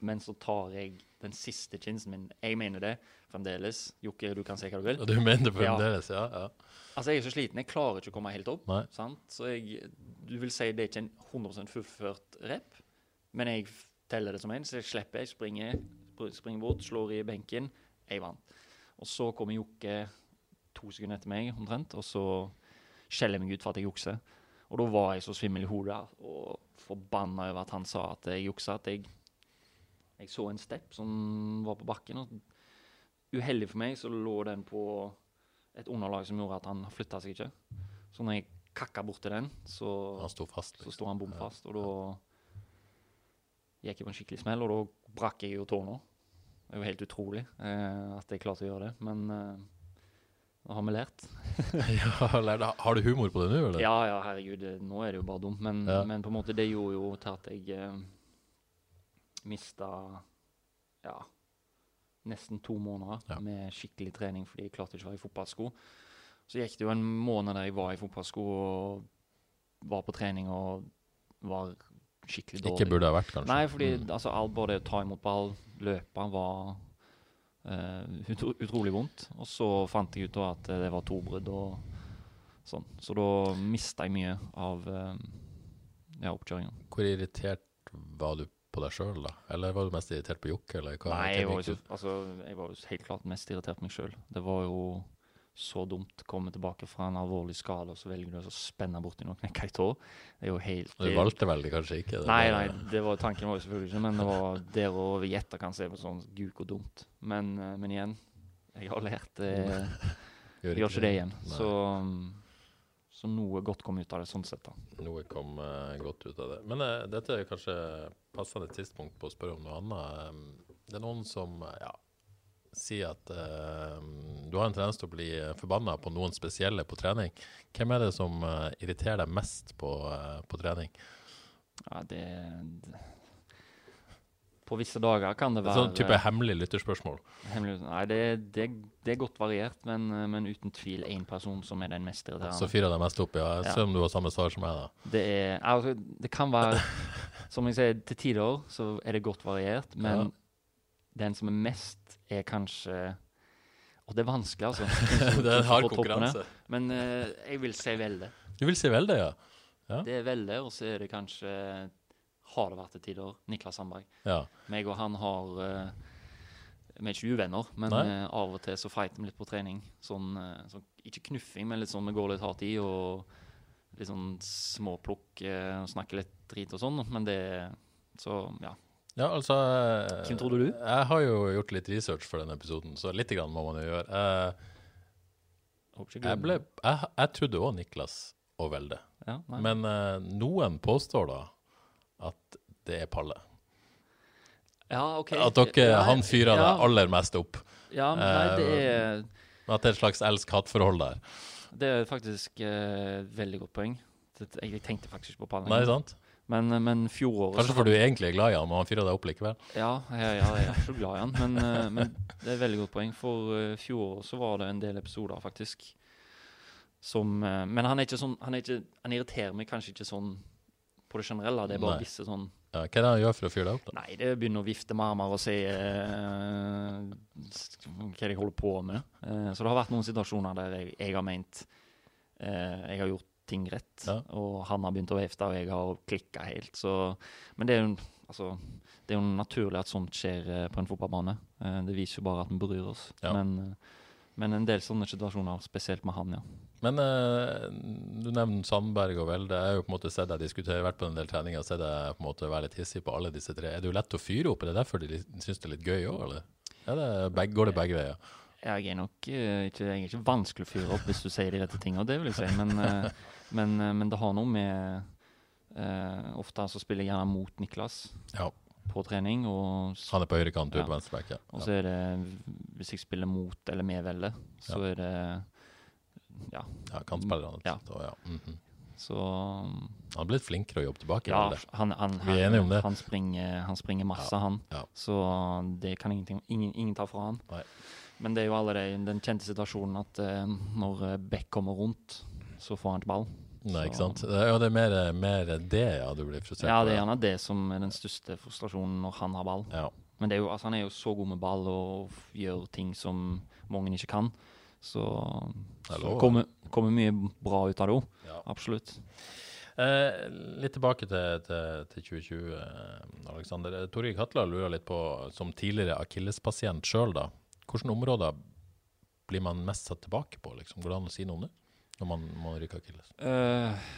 Men så tar jeg den siste chinsen min. Jeg mener det fremdeles. Jokke, du kan si hva du vil. Og du mener det fremdeles, ja? ja. Altså, jeg er så sliten. Jeg klarer ikke å komme helt opp. Nei. Sant? Så jeg, du vil si det er ikke en 100% fullført rep, men jeg teller det som en, så jeg slipper. Jeg springer, springer bort, slår i benken. Jeg vant. Og så kommer Jokke to sekunder etter meg, omtrent, og så skjeller jeg meg ut for at jeg jukser. Og da var jeg så svimmel i hodet og forbanna over at han sa at jeg juksa. At jeg, jeg så en stepp som var på bakken. og Uheldig for meg så lå den på et underlag som gjorde at han flytta seg ikke. Så når jeg kakka borti den, så, Han sto fast. så Liksom. sto han bom fast. Og da gikk jeg på en skikkelig smell, og da brakk jeg jo tårna. Det er jo helt utrolig eh, at jeg klarte å gjøre det, men eh, da har vi lært. ja, har du humor på det nå, eller? Ja, ja, herregud, nå er det jo bare dumt. Men, Ja. men på en måte, det gjorde jo til at jeg eh, mista ja, nesten to måneder Ja. med skikkelig trening fordi jeg klarte ikke å være i fotballsko. Så gikk det jo en måned der jeg var i fotballsko og var på trening og var skikkelig dårlig. Ikke burde ha vært, kanskje? Nei, fordi Mm. altså, alt både å ta imot ball, løpe, var uh, utro, utrolig vondt. Og så fant jeg ut da at det var to brudd og sånn. Så da mista jeg mye av uh, ja, oppkjøringen. Hvor irritert var du på deg sjøl, da? Eller var du mest irritert på Jokke, eller hva? Nei, jeg var, jo, altså, jeg var jo helt klart mest irritert på meg sjøl. Det var jo så dumt å komme tilbake fra en alvorlig skade, og så velger du å spenne borti noe knekka i tå. Det er jo helt Du valgte vel det kanskje ikke? Det Nei, nei, det var, tanken var jo selvfølgelig ikke, men det var der og i etterkant se på sånn guk og dumt. Men, eh, men igjen, jeg har lært det. Jeg gjør ikke det igjen. Nei. Så, um, så noe godt kom ut av det, sånn sett. da. Noe kom uh, godt ut av det. Men uh, dette er kanskje passende tidspunkt på å spørre om noe annet. Um, det er noen som ja, sier at uh, du har en tendens til å bli forbanna på noen spesielle på trening. Hvem er det som irriterer deg mest på, på trening? Ja, det På visse dager kan det være sånn type hemmelig lytterspørsmål. hemmelig, Nei, det, det, det er godt variert, men, eh, men uten tvil én person som er den mest irriterende. Så fyrer jeg deg mest opp, ja. Ja. Se om du har samme svar som meg, da. Det er altså, Det kan være Som jeg sier, til tider så er det godt variert, men Ja. den som er mest, er kanskje Og det er vanskelig, altså. det er en hard toppene. konkurranse. Men uh, jeg vil si Velde. Du vil si Velde, ja? Ja. Det er Velde, og så er det kanskje Har det vært til tider Niklas Sandberg. ja. Meg og han har eh, Vi er ikke uvenner, men eh, av og til så fighter vi litt på trening. Sånn, eh, sånn Ikke knuffing, men litt sånn vi går litt hardt i og litt sånn småplukk snakker litt drit og sånn. Men det Så ja. Ja, altså Hvem trodde du? Jeg har jo gjort litt research for denne episoden, så litt grann må man jo gjøre. Håper jeg, ble, jeg, jeg trodde òg Niklas og Velde, ja, men uh, noen påstår da at det er Palle. ja, ok. At dere, nei, han fyrer ja, deg aller mest opp. Ja, men nei, det er, At det er et slags elsk-hatt-forhold der. det er faktisk eh, veldig godt poeng. Jeg, tenkte faktisk ikke på Palle. Nei, sant? Men, men fjoråret Kanskje for du egentlig er glad i han, men han fyrer deg opp likevel. Ja, ja, ja, jeg er så glad i han. Men, eh, men det er veldig godt poeng. For fjoråret så var det en del episoder, faktisk, som eh, Men han er ikke sånn han, er ikke, han irriterer meg kanskje ikke sånn på det generelle. Det er bare Nei. visse sånn Ja, hva er det han gjør for å fyre deg opp, da? Nei, det begynner å vifte med armer og si eh, hva de holder på med. Eh, så det har vært noen situasjoner der jeg, jeg har ment eh, jeg har gjort ting rett, Ja. og han har begynt å vifte, og jeg har klikka helt. Så, men det er, jo, altså, det er jo naturlig at sånt skjer eh, på en fotballbane. Eh, det viser jo bare at vi bryr oss. Ja. Men, eh, men en del sånne situasjoner, spesielt med han, ja. Men eh, du nevner Sandberg og Velde. Jeg har jo på en måte sett deg diskutere, vært på en del treninger, og sett deg på en måte være litt hissig på alle disse tre. Er det jo lett å fyre opp? Er det derfor de syns det er litt gøy òg, eller? Er det, begge, går det begge veier? Jeg er nok eh, ikke, jeg er ikke vanskelig å fyre opp hvis du sier de rette tingene, det vil jeg si. Men, eh, men, eh, men det har noe med Ofte så spiller jeg gjerne mot Niklas Ja. på trening. Og, Han er på høyrekant, du Ja. på venstreback. Ja. og så er det Hvis jeg spiller mot eller med Velle, så Ja. er det Ja. ja, kantspillerne. Ja. Ja. Mm -hmm. Så Han har blitt flinkere å jobbe tilbake. Ja, han, han, Vi er enige om det. han, springer, han springer masse, han. Så det kan ingenting, ingen, ingen ta fra han. Nei. Men det er jo allerede den kjente situasjonen at eh, når eh, Beck kommer rundt, så får han ikke ball. Nei, ikke sant? Er- Ja, det er mer, mer det ja, du blir frustrert Ja, det er gjerne det som er den største frustrasjonen når han har ball. Ja. Men det er jo, altså, han er jo så god med ball og gjør ting som mange ikke kan. Så Det er så kommer, kommer mye bra ut av det òg. Ja. Absolutt. Eh, litt tilbake til, til, til 2020, eh, Alexander. Eh, Torgeir Katla lurer litt på, som tidligere akillespasient sjøl, da. Hvilke områder blir man mest satt tilbake på? Liksom? Går det an å si noe om det? Når man, man ryker akilles? Eh,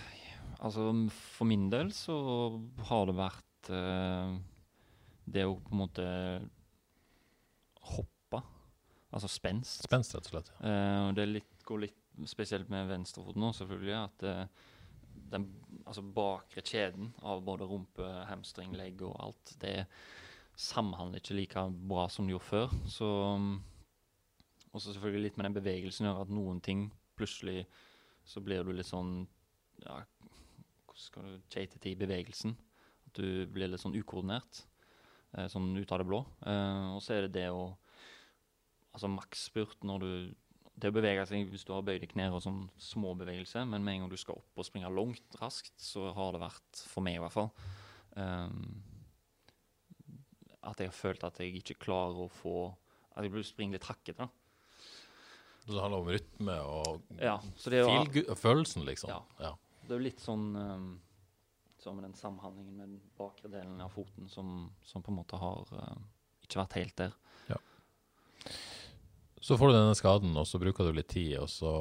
altså, for min del så har det vært eh, det å på en måte hoppe. Altså spenst. Spenst, rett og slett. Ja. Og det litt, går litt spesielt med venstrefoten nå, selvfølgelig, at uh, den altså bakre kjeden av både rumpe, hamstring, legg og alt, det samhandler ikke like bra som det gjorde før. Så um, Og så selvfølgelig litt med den bevegelsen gjør at noen ting plutselig så blir du litt sånn ja, Hvordan skal du cheatete i bevegelsen? At du blir litt sånn ukoordinert. Eh, sånn ut av det blå. Eh, og så er det det å Altså maksspurt når du Det å bevege seg hvis du har bøyde knær og sånn små bevegelser, men med en gang du skal opp og springe langt, raskt, så har det vært, for meg i hvert fall um, At jeg har følt at jeg ikke klarer å få At jeg blir springe litt hakkete. da. Så det handler om rytme og Ja, så det feel følelsen, liksom. Ja. Ja. Det er jo litt sånn um, som den samhandlingen med den bakre delen av foten som, som på en måte har uh, ikke vært helt der. Så får du denne skaden, og så bruker du litt tid, og så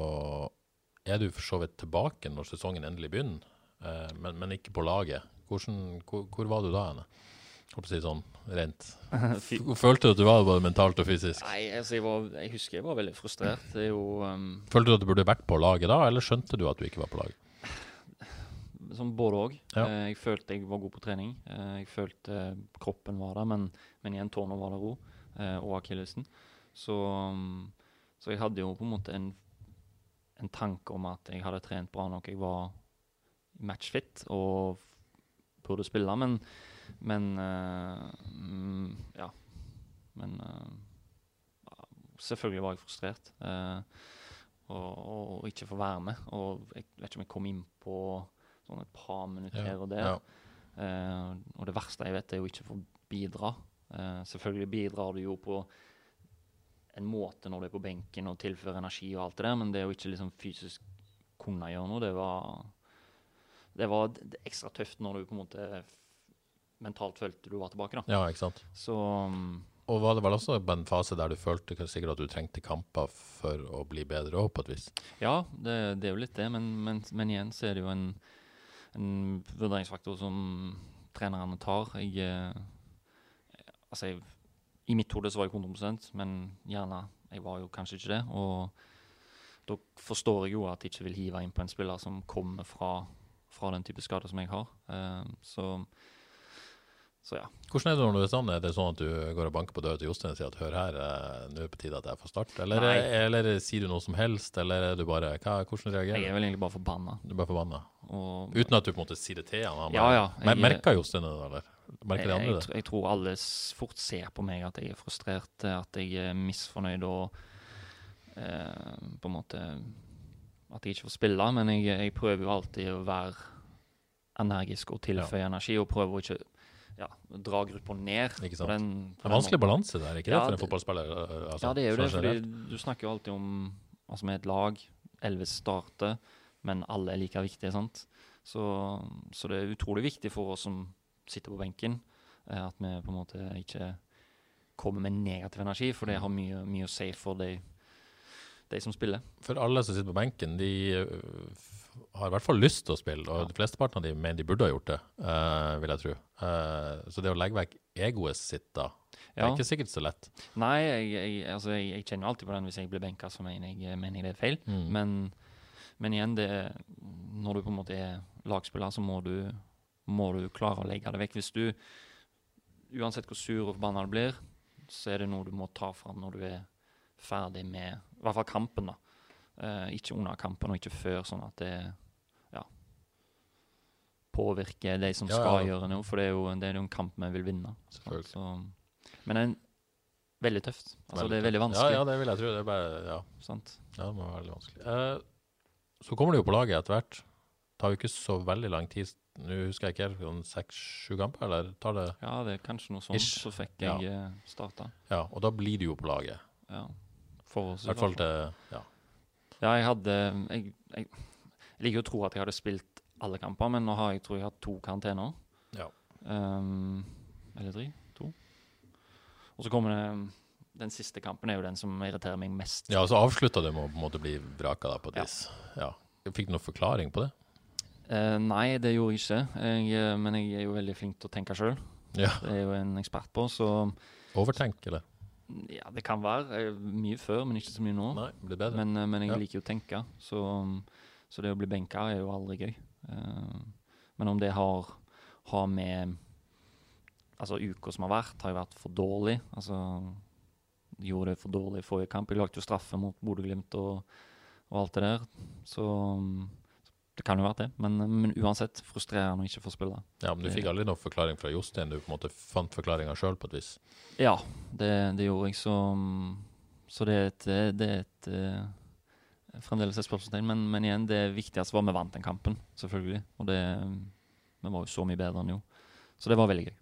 er du for så vidt tilbake når sesongen endelig begynner, eh, men, men ikke på laget. Hvordan, hvor, hvor var du da henne? Holdt på å si sånn rent. Følte du at du var både mentalt og fysisk? Nei, altså jeg, var, jeg husker jeg var veldig frustrert. Det er jo um, Følte du at du burde vært på laget da, eller skjønte du at du ikke var på laget? Sånn både òg. Ja. jeg følte jeg var god på trening. Eh, jeg følte kroppen var der, men, men igjen tårnet var der òg. og akillesen. Så, så jeg hadde jo på en måte en, en tanke om at jeg hadde trent bra nok. Jeg var matchfit og burde spille, men Men uh, mm, ja. Men uh, selvfølgelig var jeg frustrert. Uh, og, og, og ikke få være med. Og jeg vet ikke om jeg kom inn på sånn et par minutter her og der. Ja. Og det verste jeg vet, er jo ikke å få bidra. Selvfølgelig bidrar du jo på en måte når du er på benken og tilfører energi og alt det der, men det å ikke liksom fysisk kunne gjøre noe, det var Det var ekstra tøft når du på en måte mentalt følte du var tilbake, da. ja, ikke sant. Så mm, Og var det vel også en fase der du følte sikkert at du trengte kamper for å bli bedre òg, på et vis? Ja, det, det er jo litt det, men, men, men igjen så er det jo en, en vurderingsfaktor som trenerne tar. Jeg, eh, altså jeg, I mitt hode så var jeg 100% men gjerne jeg var jo kanskje ikke det. Og da forstår jeg jo at jeg ikke vil hive inn på en spiller som kommer fra, fra den type skade som jeg har. Uh, så, så ja. Hvordan er det når du er sånn? Er det sånn at du går og banker på døra til Jostein og sier at hør her, eh, nå er det på tide at jeg får starte? Eller, eller sier du noe som helst, eller er du bare hva, Hvordan reagerer Jeg er vel egentlig bare forbanna. Du er bare forbanna? Og Uten at du på en måte sier det til han? han Ja, ja, jeg- Merker Jostein det, eller? Merker de jeg, jeg, det? jeg tror alle fort ser på meg at jeg er frustrert, eh, at jeg er misfornøyd og eh, på en måte at jeg ikke får spille, men jeg, jeg prøver jo alltid å være energisk og tilføye energi, og prøver å ikke ja, dra gruppa ned. Den, Det er en vanskelig balanse der, ikke det, Ja, for en det- fotballspiller? øh, Altså, ja, det er jo det, sånn fordi du snakker jo alltid om altså med et lag. Elleve starter, men alle er like viktige, sant. Så, så det er utrolig viktig for oss som sitter på benken, eh, at vi på en måte ikke kommer med negativ energi, for det har mye, mye å si for de, de som spiller. For alle som sitter på benken, de øh, har i hvert fall lyst til å spille, og de fleste av de mener de burde ha gjort det, uh, vil jeg tro. Uh, så det å legge vekk egoet sitt da, det Ja. er ikke sikkert så lett. Nei, jeg, jeg, altså jeg, jeg kjenner alltid på den hvis jeg blir benka, så mener jeg, mener det er feil. Mm. Men, men igjen, det, når du på en måte er lagspiller, så må du, må du klare å legge det vekk. Hvis du, uansett hvor sur og forbanna du blir, så er det noe du må ta fram når du er ferdig med i hvert fall kampen. da. Eh, ikke under kampen og ikke før, sånn at det ja, påvirker de som Ja, skal ja. gjøre noe. For det er jo, det er jo en kamp vi vil vinne. Så, men er veldig tøft. Altså, det er veldig vanskelig. Ja, ja, det vil jeg tro. Det er bare, ja, Sant? ja, det må være veldig vanskelig. Eh, så kommer du jo på laget etter hvert. Det tar jo ikke så veldig lang tid. Nå husker jeg ikke helt, sånn seks-sju kamper, eller tar det Ja, det er kanskje noe sånt. Ish. Så fikk jeg ja. starta. Ja, og da blir du jo på laget. Ja. For oss. I hvert fall til Ja. Ja, jeg hadde jeg, jeg, jeg liker jo å tro at jeg hadde spilt alle kamper, men nå har jeg tror jeg har to karantener. Ja. Um, eller tre? To. Og så kommer det Den siste kampen er jo den som irriterer meg mest. ja, så avslutta det med å på en måte bli vraka da, på et Ja. vis. Ja. Fikk du noen forklaring på det? Eh, nei, det gjorde jeg ikke. Jeg, eh, men jeg er jo veldig flink til å tenke sjøl. Ja. Det er jo en ekspert på, så Overtenk, eller? ja, det kan være. Eh, Mye før, men ikke så mye nå. Nei, det blir bedre. Men, men jeg Ja. liker jo å tenke, så, så det å bli benka er jo aldri gøy. Uh, men om det har, har med Altså, uka som har vært, har jo vært for dårlig. Altså, gjorde det for dårlig i forrige kamp. Jeg lagde jo straffe mot Bodø-Glimt og, og alt det der. Så det kan jo være det. Men, men uansett, frustrerende å ikke få spille. ja, Men du fikk aldri noen forklaring fra Jostein? Du på en måte fant forklaringa sjøl på et vis? Ja, det, det gjorde jeg, så, så det er et, det er et eh, Fremdeles et spørsmålstegn, men, men igjen, det viktigste var vi vant den kampen, selvfølgelig. Og det Vi var jo så mye bedre enn jo. Så det var veldig gøy.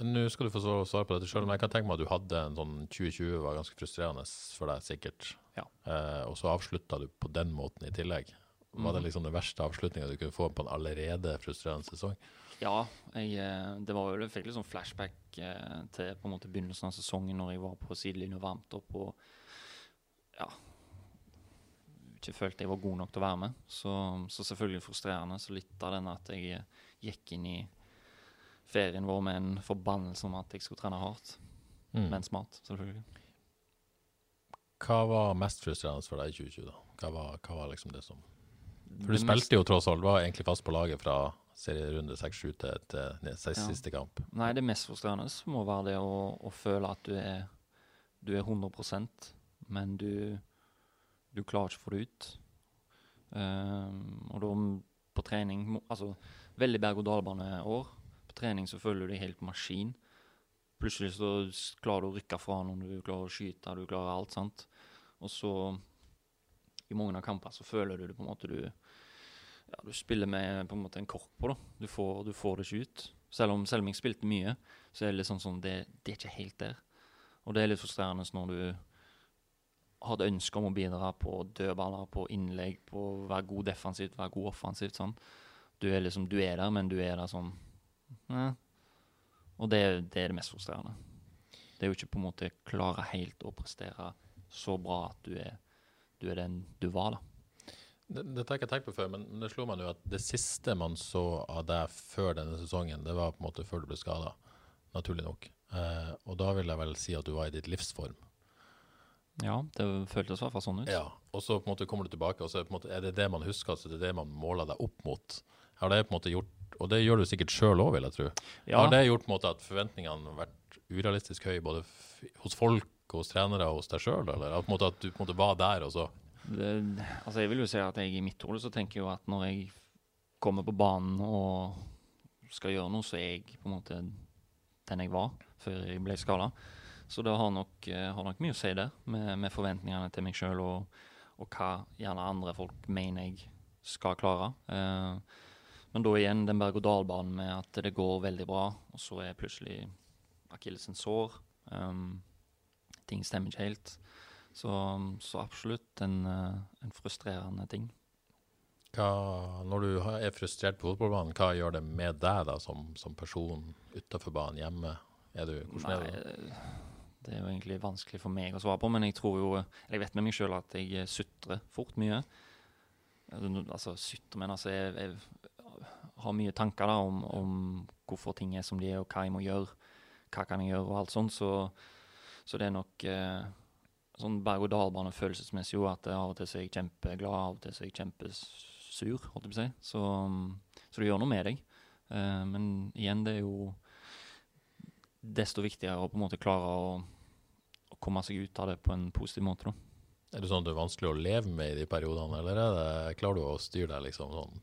Men Nå skal du få svare på dette sjøl, men jeg kan tenke meg at du hadde en sånn 2020 var ganske frustrerende for deg, sikkert. Ja. Eh, og så avslutta du på den måten i tillegg. Var det Mhm. liksom den verste avslutninga du kunne få på en allerede frustrerende sesong? Ja, jeg, eh, det var jo jeg fikk litt sånn flashback eh, til på en måte begynnelsen av sesongen, når jeg var på sidelinja og varmt opp og ja ikke følte jeg var god nok til å være med. Så, så selvfølgelig frustrerende. Så litt av den at jeg eh, gikk inn i ferien vår med en forbannelse om at jeg skulle trene hardt, Mm. men smart, selvfølgelig. Hva var mest frustrerende for deg i 2020, da? Hva var, hva var liksom det som For du spilte jo tross alt, var egentlig fast på laget fra serierunde 6-7 til, til siste, Ja. kamp. Nei, det mest frustrerende må være det å, å føle at du er, du er 100% men du, du klarer ikke å få det ut. Um, og da på trening Altså, veldig berg-og-dal-bane-år. På trening så føler du deg helt maskin. Plutselig så klarer du å rykke fra noen, du klarer å skyte, du klarer alt, sant. Og så, i mange av kampene, så føler du det på en måte du ja, du spiller med på en måte en kork på. da. Du får, du får det ikke ut. Selv om, selv jeg spilte mye, så er det litt sånn som det, det er ikke helt der. Og det er litt frustrerende når du har et ønske om å bidra på dødballer, på innlegg, på å være god defensivt, være god offensivt. sånn. Du er liksom, du er der, men du er der sånn eh. Og det, det er det mest frustrerende. Det er jo ikke på en måte klare helt å prestere så bra at du er, du er den du var, da. Det, dette har jeg ikke tenkt på før, men det slo meg nå at det siste man så av deg før denne sesongen, det var på en måte før du ble skada, naturlig nok. Eh, og da vil jeg vel si at du var i ditt livsform. Ja, det føltes i hvert fall sånn ut. Ja, og så på en måte kommer du tilbake, og så er, måte, er det det man husker, så det er det man måler deg opp mot. Har det på en måte gjort, og det gjør du sikkert sjøl òg, vil jeg tro. Ja. Har det gjort på en måte at forventningene har vært urealistisk høye, både hos folk, hos trenere og hos deg sjøl, eller at, på en måte, at du på en måte var der, og så Det, altså jeg vil jo si at jeg i mitt hode så tenker jeg jo at når jeg kommer på banen og skal gjøre noe, så er jeg på en måte den jeg var før jeg ble skada. Så det har nok, eh, har nok mye å si der, med, med forventningene til meg sjøl og og hva gjerne andre folk mener jeg skal klare. Eh, men da igjen den berg-og-dal-banen med at det går veldig bra, og så er plutselig akillesen sår. Um, ting stemmer ikke helt. Så, så absolutt en, eh, en, frustrerende ting. Hva, når du er frustrert på fotballbanen, hva gjør det med deg da, som, som person utenfor banen hjemme? Er du, hvordan Nei, er det? Det er jo egentlig vanskelig for meg å svare på, men jeg tror jo Jeg vet med meg sjøl at jeg sutrer fort mye. Altså sutre, men altså jeg, jeg, har mye tanker da om, om, hvorfor ting er som de er, og hva jeg må gjøre. Hva kan jeg gjøre, og alt sånt. Så, så det er nok eh, sånn berg-og-dal-bane følelsesmessig jo, at av og til så er jeg kjempeglad, av og til så er jeg kjempesur, holdt jeg på å si. Så, så det gjør noe med deg. Eh, men igjen, det er jo desto viktigere å på en måte klare å, å komme seg ut av det på en positiv måte. da. Er det sånn at det er vanskelig å leve med i de periodene, eller er det, klarer du å styre deg liksom sånn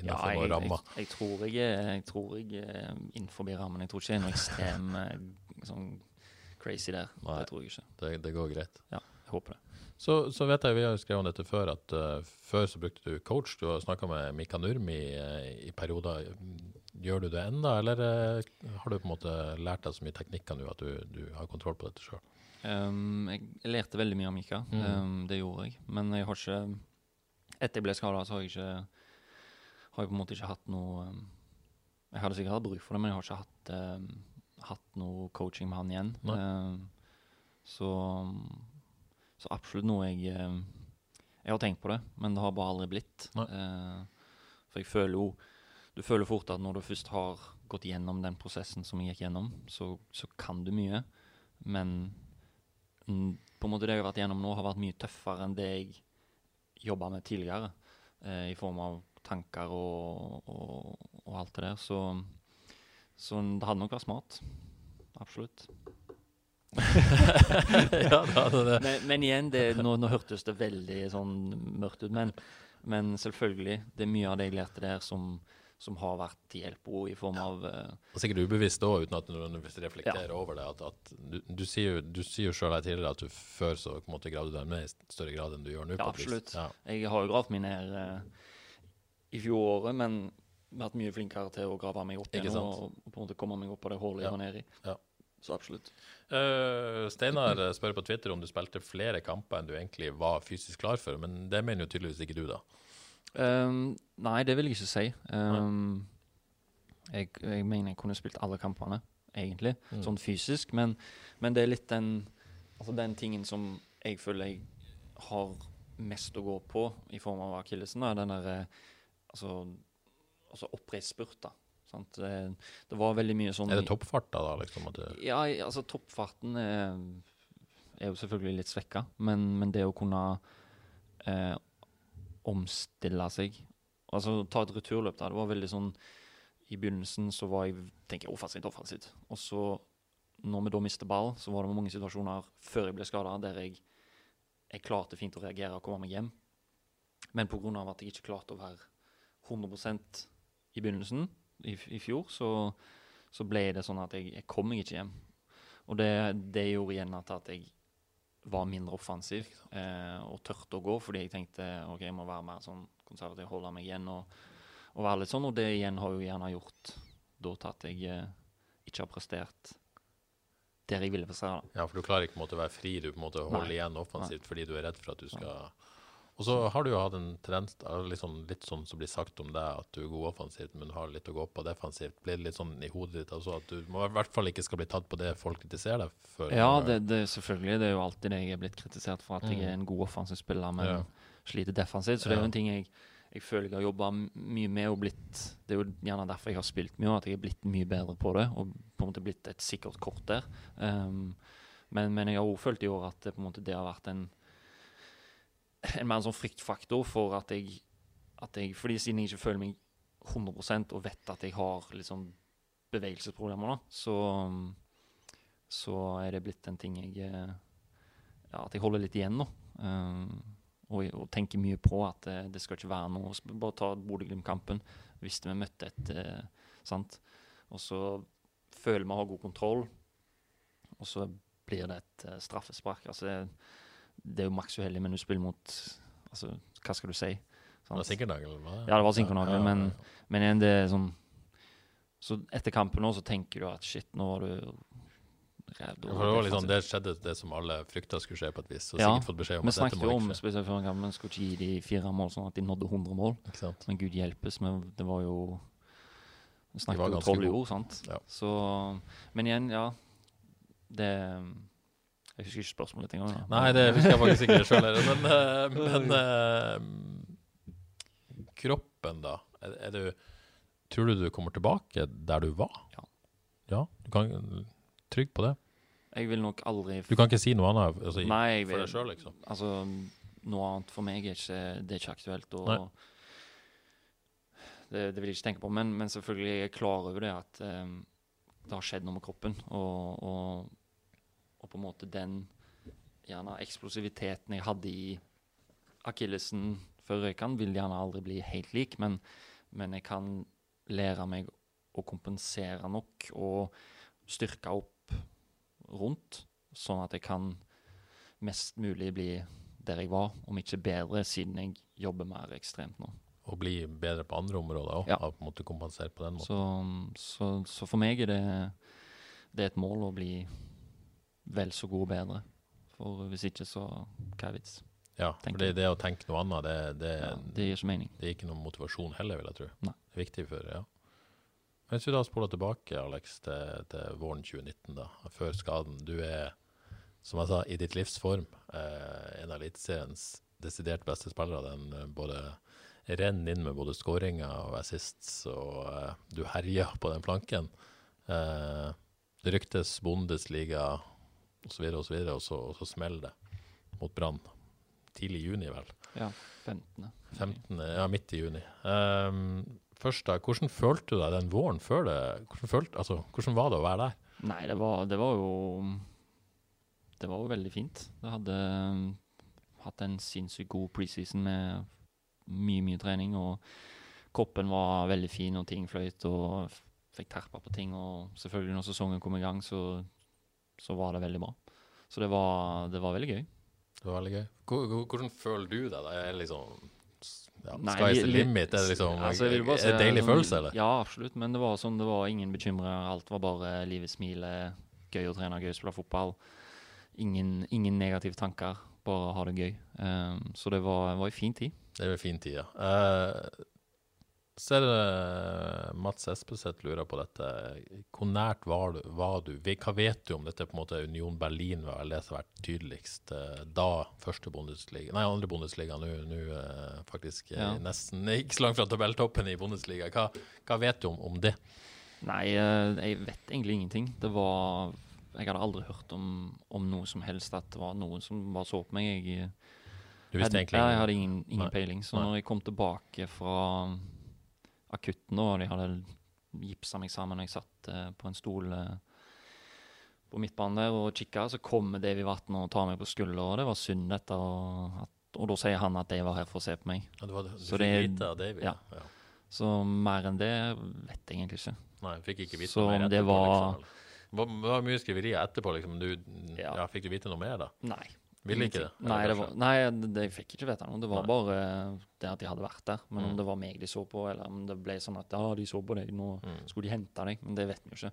innenfor ja, jeg, ramma? Jeg, jeg, tror jeg, jeg tror jeg er innenfor rammen. Jeg tror ikke det er noe ekstrem eh, sånn crazy der. Nei, det tror jeg ikke. Det, det, går greit. Ja, jeg håper det. Så, så vet jeg, vi har skrevet om dette før, at uh, før så brukte du coach. Du har snakka med Mika Nurmi uh, i perioder. Gjør du det enda, eller uh, har du på en måte lært deg så mye teknikker nå at du, du har kontroll på dette sjøl? Um, jeg lærte veldig mye av Mika. Mm. Um, det gjorde jeg. Men jeg har ikke Etter jeg ble skada, så har jeg ikke Har jeg på en måte ikke hatt noe um, Jeg hadde sikkert hatt bruk for det, men jeg har ikke hatt, hatt noe coaching med han igjen. så, så absolutt noe jeg Jeg har tenkt på det, men det har bare aldri blitt. Uh, for jeg føler jo Du føler fort at når du først har gått gjennom den prosessen som jeg gikk gjennom, så, så kan du mye. Men på en måte det jeg har vært gjennom nå, har vært mye tøffere enn det jeg jobba med tidligere. Eh, I form av tanker og, og, og, alt det der. Så, så det hadde nok vært smart. Absolutt. ja, det det. Men, men, igjen, det, nå, nå, hørtes det veldig sånn mørkt ut. Men, men selvfølgelig, det er mye av det jeg lærte der som som har vært til hjelp i form av uh, Og Sikkert ubevisst òg, uten at du reflekterer ja. over det. at, at Du, du sier jo, du sier jo sjøl her tidligere at du før så på en måte gravde deg ned i større grad enn du gjør nå. Ja, absolutt. Ja. Jeg har jo gravd meg ned uh, i fjoråret, men vært mye flinkere til å grave meg opp igjen og, på en måte komme meg opp på det hullet jeg var nede i. Ja. Så absolutt. Uh, Steinar spør på Twitter om du spilte flere kamper enn du egentlig var fysisk klar for, men det mener jo tydeligvis ikke du, da? Um, nei, det vil jeg ikke si. Um, jeg, jeg, mener jeg kunne spilt alle kampene, egentlig, mm. sånn fysisk. Men, men, det er litt den, altså den tingen som jeg føler jeg har mest å gå på i form av akillesen. Den der altså, altså oppreist spurt, da. Det, det, var veldig mye sånn Er det toppfarta, da? liksom? Ja, altså toppfarten er, er, jo selvfølgelig litt svekka, men, men det å kunne eh, omstille seg. Altså ta et returløp da. Det var veldig sånn I begynnelsen så var jeg tenker jeg, offensivt, offensivt. Og så, når vi da mistet ball, så var det mange situasjoner før jeg ble skada, der jeg, jeg klarte fint å reagere og komme meg hjem. Men pga. at jeg ikke klarte å være 100 i begynnelsen i, i fjor, så, så, ble det sånn at jeg, jeg kom meg ikke hjem. Og det, det gjorde igjen at, jeg var mindre offensiv eh, og tørte å gå, fordi jeg tenkte ok, jeg må være mer sånn konservativ, holde meg igjen og, og, være litt sånn. Og det igjen har jo gjerne gjort da at jeg eh, ikke har prestert der jeg ville prestere. Ja, for du klarer ikke å være fri, du på en måte holder Nei. igjen offensivt fordi du er redd for at du skal og så har du jo hatt en tendens liksom, litt sånn som blir sagt om deg, at du er god offensivt, men har litt å gå på defensivt. Blir det litt sånn i hodet ditt altså at du må i hvert fall ikke skal bli tatt på det folk kritiserer deg for? Ja, det, det, selvfølgelig. Det er jo alltid det jeg er blitt kritisert for, at mm. jeg er en god offensiv spiller, men ja. sliter defensivt. Så det er jo en ting jeg, jeg føler jeg har jobba mye med og blitt Det er jo gjerne derfor jeg har spilt mye, at jeg er blitt mye bedre på det, og på en måte blitt et sikkert kort der. Um, men, men, jeg har òg følt i år at det, på en måte, det har vært en en mer sånn fryktfaktor for at jeg, at jeg Fordi siden jeg ikke føler meg 100% og vet at jeg har liksom bevegelsesproblemer, da, så, så er det blitt en ting jeg Ja, at jeg holder litt igjen nå. Um, og, og, tenker mye på at det, det skal ikke være noe Bare ta Bodø-Glimt-kampen. Visste vi møtte et uh, Sant? Og så føler vi å ha god kontroll, og så blir det et uh, straffespark. Altså det, det er jo maks uheldig, men du spiller mot Altså, hva skal du si? Det var sikkernagel? hva? Ja, det var sinkernagel, Ja, men, men igjen, det er sånn Så etter kampen nå så tenker du at shit, nå var du rævd. Ja, det liksom, det skjedde det som alle frykta skulle skje, på et vis. Så Ja, sikkert fått beskjed om Vi snakket jo om spesielt før en kamp, vi skulle ikke gi de fire mål sånn at de nådde 100 mål. Men gud hjelpes, men det var jo Vi snakket jo troll i ord, sant. Ja. Så Men igjen, ja. Det Jeg husker ikke spørsmålet engang. da. Nei, det husker jeg faktisk ikke sjøl heller. Men, eh, men eh, kroppen, da? Er, er du, tror du du kommer tilbake der du var? Ja. Ja, du kan Trygg på det? Jeg vil nok aldri Du kan ikke si noe annet altså, Nei, jeg for deg sjøl, liksom? Altså, noe annet for meg er ikke, det er ikke aktuelt. Og Nei. det, det vil jeg ikke tenke på. Men, men selvfølgelig er jeg klar over det at um, det har skjedd noe med kroppen. Og, og på en måte den gjerne eksplosiviteten jeg hadde i akillesen før røykan, vil gjerne aldri bli helt lik. Men, men jeg kan lære meg å kompensere nok og styrke opp rundt, sånn at jeg kan mest mulig bli der jeg var, om ikke bedre, siden jeg jobber mer ekstremt nå. Og bli bedre på andre områder òg? Ja. På en måte kompensere på den måten? Så, så, så for meg er det, det er et mål å bli vel så god og bedre. For hvis ikke, så hva er vits? Ja, for det, det å tenke noe annet, det, det, Ja, det gir ikke mening. det er ikke noen motivasjon heller, vil jeg tro. Nei. Det er viktig for, ja. Hvis vi da spoler tilbake, Alex, til, til våren 2019, da, før skaden. Du er, som jeg sa, i ditt livs form. Eh, en av Eliteseriens desidert beste spillere. Den eh, både renner inn med både skåringer og assists, og eh, du herjer på den flanken. Eh, det ryktes Bundesliga osv., og, så videre, og, så, og så smeller det mot Brann. Tidlig i juni, vel. Ja, 15. 15. Ja, midt i juni. Um, først da, Hvordan følte du deg den våren før det? Hvordan, følte, altså, hvordan var det å være der? Nei, det var, det var jo Det var jo veldig fint. Jeg hadde um, hatt en sinnssykt god preseason med mye, mye trening. Og kroppen var veldig fin, og ting fløyt, og fikk terpa på ting. Og selvfølgelig, når sesongen kom i gang, så, så var det veldig bra. Så det var, det var veldig gøy. Det var veldig gøy. Hvor- hvor- Hvordan føler du deg? Det Er liksom ja, Nei, Sky's the li- li- limit? Er det liksom Altså, si en deilig følelse, eller? Ja, absolutt. Men det var sånn, det var ingen bekymringer. Alt var bare livet smiler. Gøy å trene, gøy å spille fotball. Ingen, ingen negative tanker. Bare ha det gøy. Um, så det var, var en fin tid. Det var en fin tid, ja. Eh, så er det Mats Espeseth lurer på dette. Hvor nært var du? Var du? Hva vet du om dette? på en måte Union Berlin var det som har vært tydeligst eh, da første Bundesliga Nei, andre Bundesliga. Nå eh, faktisk eh, Ja. nesten ikke så langt fra tabelltoppen i Bundesliga. Hva, hva vet du om, om det? Nei, eh, jeg vet egentlig ingenting. Det var Jeg hadde aldri hørt om, om noe som helst at det var noen som bare så på meg. Jeg, ja, jeg hadde ingen, ingen peiling. Så når jeg kom tilbake fra akutten, nå. de hadde gipsa meg sammen, jeg satt uh, på en stol uh, på midtbanen der og kikka, så kommer Davy Vatn og tar meg på skuldra, og det var synd etter og, at, og da sier han at de var her for å se på meg. ja, du, var, du Så fikk det- vite av David? ja. ja. Så mer enn det vet jeg egentlig ikke. Nei, fikk ikke vite Så mer etterpå, det var- Liksom, eller? Det var mye skriverier etterpå. Liksom. Du, ja. Ja. fikk du vite noe mer, da? Nei. Ville ikke det? Nei, det var, nei det, jeg fikk ikke vite noe. Det var Nei. bare det at de hadde vært der. Men Mm. om det var meg de så på, eller om det ble sånn at ja, de så på deg, nå Mm. skulle de hente deg. Men det vet vi jo ikke.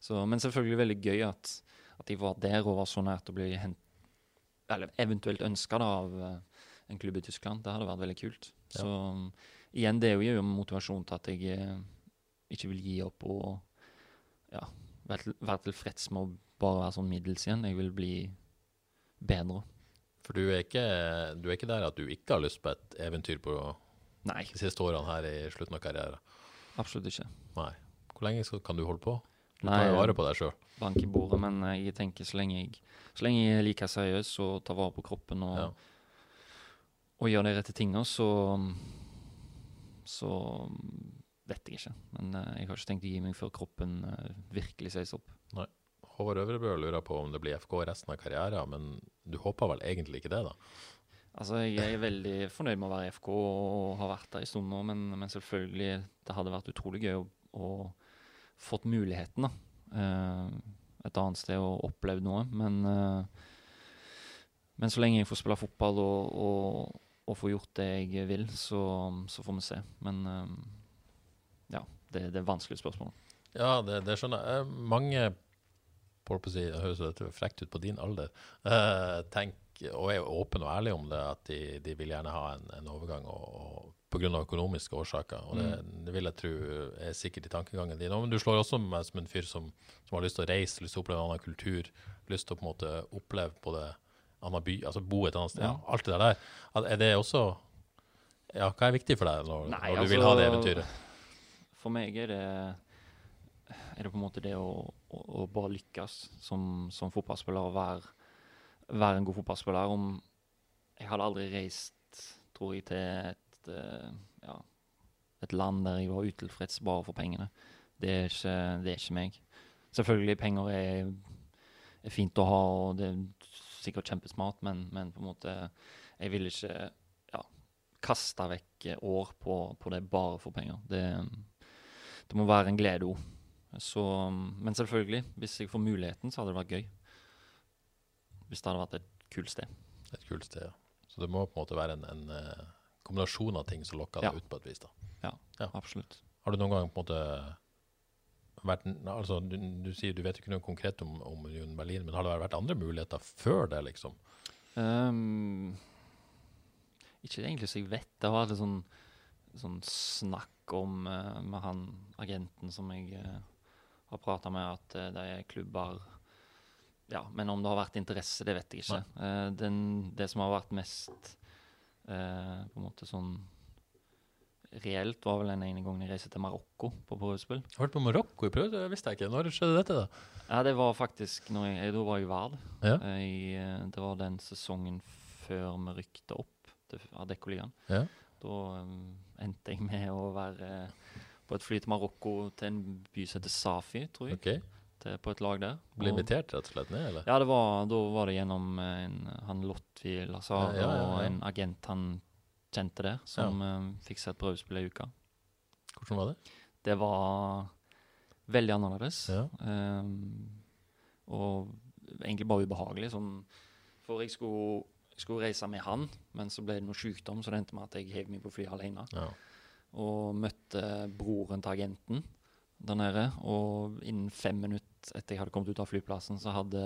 Så, men selvfølgelig veldig gøy at, at de var der og var så nært å bli hent, eller eventuelt ønska av eh, en klubb i Tyskland. Det hadde vært veldig kult. Ja. Så igjen, det er jo motivasjon til at jeg eh, ikke vil gi opp og ja, være tilfreds med å bare være sånn middels igjen. Jeg vil bli bedre. For du er, ikke, du er ikke der at du ikke har lyst på et eventyr på Nei, de siste årene her i slutten av karrieren? absolutt ikke. Nei. Hvor lenge skal, kan du holde på? Du Nei, tar jo vare på deg sjøl. Bank i bordet, men eh, jeg tenker så lenge jeg, så lenge jeg liker like seriøs og tar vare på kroppen og, Ja. og gjør de rette tingene, så så vet jeg ikke. Men eh, jeg har ikke tenkt å gi meg før kroppen eh, virkelig sies opp. Håvard Øvrebø lurer på om det blir FK resten av karrieren, men du håper vel egentlig ikke det, da? Altså, Jeg er veldig fornøyd med å være i FK og har vært der en stund nå, men, men selvfølgelig, det hadde vært utrolig gøy å, å fått muligheten da. Eh, et annet sted og opplevd noe. Men, eh, men så lenge jeg får spille fotball og, og, og få gjort det jeg vil, så, så får vi se. Men um, ja, det, det er vanskelige spørsmål. Ja, det, det skjønner jeg. Eh, Mange si, det høres frekt ut på din alder, eh, tenk, og er åpen og ærlig om det, at de, de vil gjerne ha en, en overgang og, og pga. økonomiske årsaker. Og det, det vil jeg tro er sikkert i tankegangen din. Men du slår også meg som en fyr som, som har lyst til å reise, lyst til å oppleve en annen kultur, lyst til å på en måte oppleve både annen by, altså bo et annet sted. Ja, alt det der. Er det også Ja, hva er viktig for deg når, Nei, når du vil ha det altså- eventyret? For meg er det, er det på en måte det å, å, å bare lykkes som, som fotballspiller og være, være en god fotballspiller. Om jeg hadde aldri reist, tror jeg, til et, eh, ja, et land der jeg var utilfreds bare for pengene. Det er ikke, det er ikke meg. Selvfølgelig, penger er, er fint å ha, og det er sikkert kjempesmart, men, men på en måte Jeg vil ikke ja, kaste vekk år på, på det bare for penger. Det, det må være en glede òg. Så, men selvfølgelig, hvis jeg får muligheten, så hadde det vært gøy. Hvis det hadde vært et kult sted. Et kult sted, ja. Så det må på en måte være en, en eh, kombinasjon av ting som lokker deg Ja. ut på et vis. da. Ja, Ja. absolutt. Har du noen gang på en måte vært altså Du, du sier du vet ikke noe konkret om, om Union Berlin, men har det vært andre muligheter før det, liksom? Um, ikke egentlig så jeg vet. Det var litt sånn, sånn snakk om eh, med han agenten som jeg eh, har prata med, at eh, det er klubber Ja, men om det har vært interesse, det vet jeg ikke. Uh, den, det som har vært mest uh, på en måte sånn reelt, var vel den ene gangen jeg reiste til Marokko på prøvespill. Har vært på Marokko i prøve? Det visste jeg ikke. Når skjedde dette, da? Ja, det var faktisk når jeg, Da var jeg vard. Ja. I, eh, det var den sesongen før vi rykte opp til Adeccoligaen. Ja. Da um, endte jeg med å være på et fly til Marokko til en by som heter Safi, tror jeg. Okay. Til, på et lag der. Ble invitert rett og slett ned, eller? Ja, det var, da var det gjennom eh, en, han Lotvi Lazar Ja, ja, ja, og en agent han kjente der, som ja. fikk seg et prøvespill ei uke. Hvordan var det? Det var veldig annerledes. Ehm, og egentlig bare ubehagelig. Sånn, for jeg skulle, jeg skulle reise med han, men så ble det noe sykdom, så det endte med at jeg hev meg på flyet alene. Ja. Og møtte broren til agenten der nede. Og innen fem minutter etter jeg hadde kommet ut av flyplassen, så hadde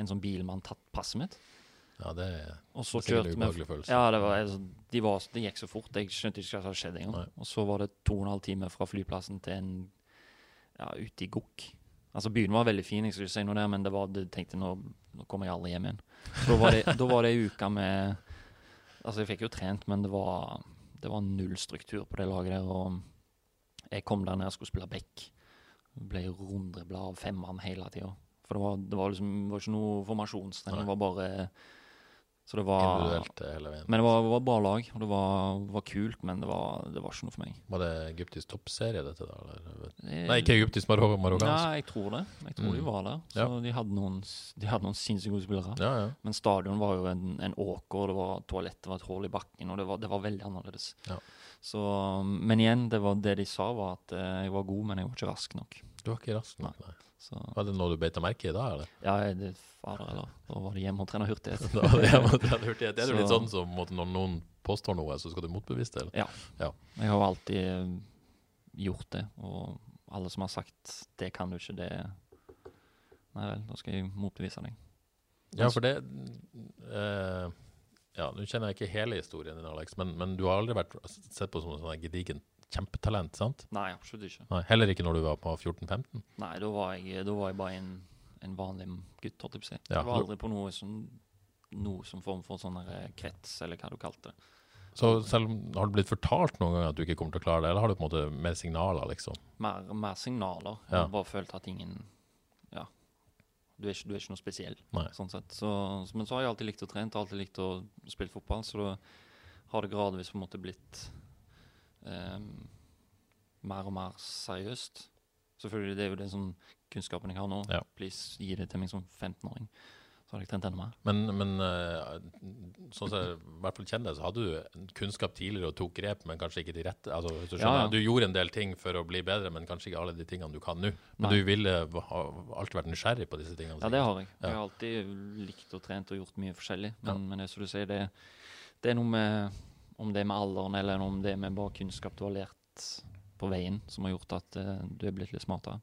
en sånn bilmann tatt passet mitt. ja, det er Og så en ubehagelig følelse. Ja, det, var, altså, de var, det gikk så fort. Jeg skjønte ikke hva som hadde skjedd engang. Og så var det to og en halv time fra flyplassen til en ja, ute i Gokk. Altså Byen var veldig fin, jeg skal ikke si noe der, men det var, det tenkte nå, nå kommer jeg aldri hjem igjen. Så da var det, da var det ei uke med Altså, jeg fikk jo trent, men det var, det var null struktur på det laget der. Og jeg kom der når og skulle spille back. Ble runddribla av femmeren hele tida. For det var, det var liksom det var ikke noe formasjonstrening. Det var bare Så det var eh. Men det var, var bra lag, og det var, var kult, men det var, det var ikke noe for meg. Var det egyptisk toppserie, dette da? Eller? Det- Nei, ikke egyptisk, marok marokkansk. Ja, jeg tror det. Jeg tror de Mm. var der. Så Ja. de hadde noen, de hadde noen sinnssykt gode spillere. Ja, ja. Men stadion var jo en, en åker, det var toalett, det var et hull i bakken, og det var, det var veldig annerledes. Ja. Så, men igjen, det, var, det de sa, var at eh, jeg var god, men jeg var ikke rask nok. Du var ikke rask nok, nei. Så Var det noe du beit deg merke i da, eller? ja, det, fader eller, da var det hjemme og trene hurtighet. Da var det, hjemme og trene hurtighet. det. er jo litt sånn som når noen påstår noe, så skal du motbevise det? eller? Ja. Ja. Jeg har jo alltid eh, gjort det, og alle som har sagt 'det kan du ikke', det Nei vel, da skal jeg motbevise deg. Ja, for det eh, Ja, nå kjenner jeg ikke hele historien din, Alex, men, men du har aldri vært sett på som en sånn gedigent kjempetalent, sant? Nei, absolutt ikke. Nei, heller ikke når du var på 14-15? Nei, da var jeg, da var jeg bare en, en vanlig gutt, holdt jeg på å si. Ja, Jeg var aldri på noe som noe som form for sånn eh, krets, eller hva du kalte det. Så selv om, har du blitt fortalt noen gang at du ikke kommer til å klare det, eller har du på en måte mer signaler, liksom? Mer, mer signaler. Ja. Jeg har bare følt at ingen Ja. Du er ikke, du er ikke noe spesiell, Nei. sånn sett. Så, så- men så har jeg alltid likt å trene, alltid likt å spille fotball, så da har det gradvis på en måte blitt ehm, mer og mer seriøst. Selvfølgelig, det er jo det som kunnskapen jeg har nå. Ja. Please, gi det til meg som 15-åring. Så hadde jeg trent enda mer. Men, men eh, sånn som jeg i hvert fall kjenner det, så hadde du kunnskap tidligere og tok grep, men kanskje ikke de rette. Altså, du, Ja, skjønner, ja. du gjorde en del ting for å bli bedre, men kanskje ikke alle de tingene du kan nå. Men Nei. du ville ha alltid vært nysgjerrig på disse tingene. Ja, det har jeg. Jeg har alltid likt og trent og gjort mye forskjellig. Men, men det som du sier, det, det er noe med Om det er med alderen, eller om det er med bare kunnskap du har lært på veien, som har gjort at uh, du er blitt litt smartere.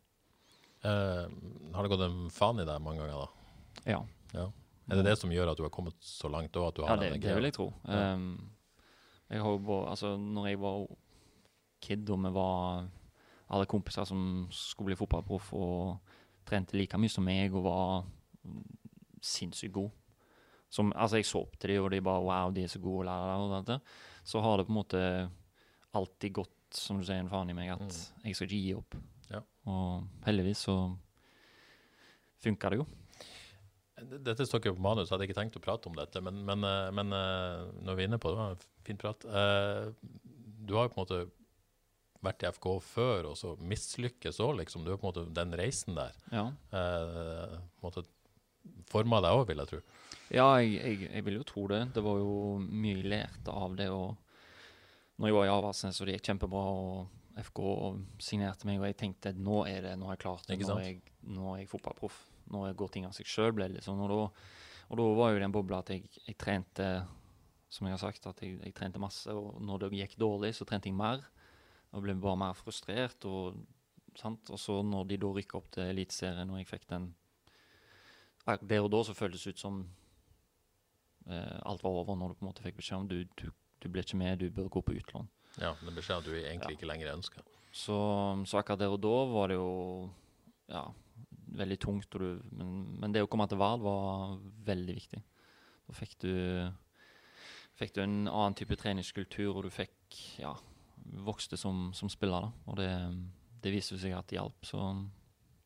Uh, har det gått en faen i deg mange ganger, da? Ja. Ja. Er det det som gjør at du har kommet så langt? Og at du Ja, det, det vil jeg tro. Ja. Um, jeg har jo bare, altså, når jeg var kid og vi var alle kompiser som skulle bli fotballproff og trente like mye som meg og var sinnssykt gode som, altså Jeg så opp til dem, og de bare Wow, de er så gode. la, la, la, og dette. Så har det på en måte alltid gått, som du sier, en faen i meg, at jeg skal ikke gi opp. Ja. Og heldigvis så funka det jo. Dette står ikke på manus, jeg hadde ikke tenkt å prate om dette, men, men, eh, men eh, når vi er inne på det, det var en fin prat. Eh, Du har jo på en måte vært i FK før, og så mislykkes òg, liksom. Du har på en måte den reisen der. Ja. Eh, på en måte forma deg òg, vil jeg tro. Ja, jeg, jeg, jeg vil jo tro det. Det var jo mye jeg lærte av det. og når jeg var i Avaldsnes og det gikk kjempebra, og FK signerte meg, og jeg tenkte nå er det, nå har jeg klart det, nå er jeg, nå er jeg fotballproff. Nå går ting av seg sjøl, ble det liksom. Og da, og da var jo den bobla at jeg, jeg trente, som jeg har sagt, at jeg, jeg trente masse, og når det gikk dårlig, så trente jeg mer. Og ble bare mer frustrert. Og, sant? og så når de da rykka opp til Eliteserien, og jeg fikk den Der og da så føltes det ut som eh, alt var over, når du på en måte fikk beskjed om du, du, du ble ikke med, du bør gå på utlån. Ja, men beskjed at du egentlig Ja. ikke lenger ønsker. Så, så akkurat der og da var det jo ja, veldig tungt. Du, men, men det å komme til Vard var veldig viktig. Da fikk du, fikk du en annen type treningskultur, og du fikk ja, vokste som, som spiller. Da. Og det, det viste seg at det hjalp. Så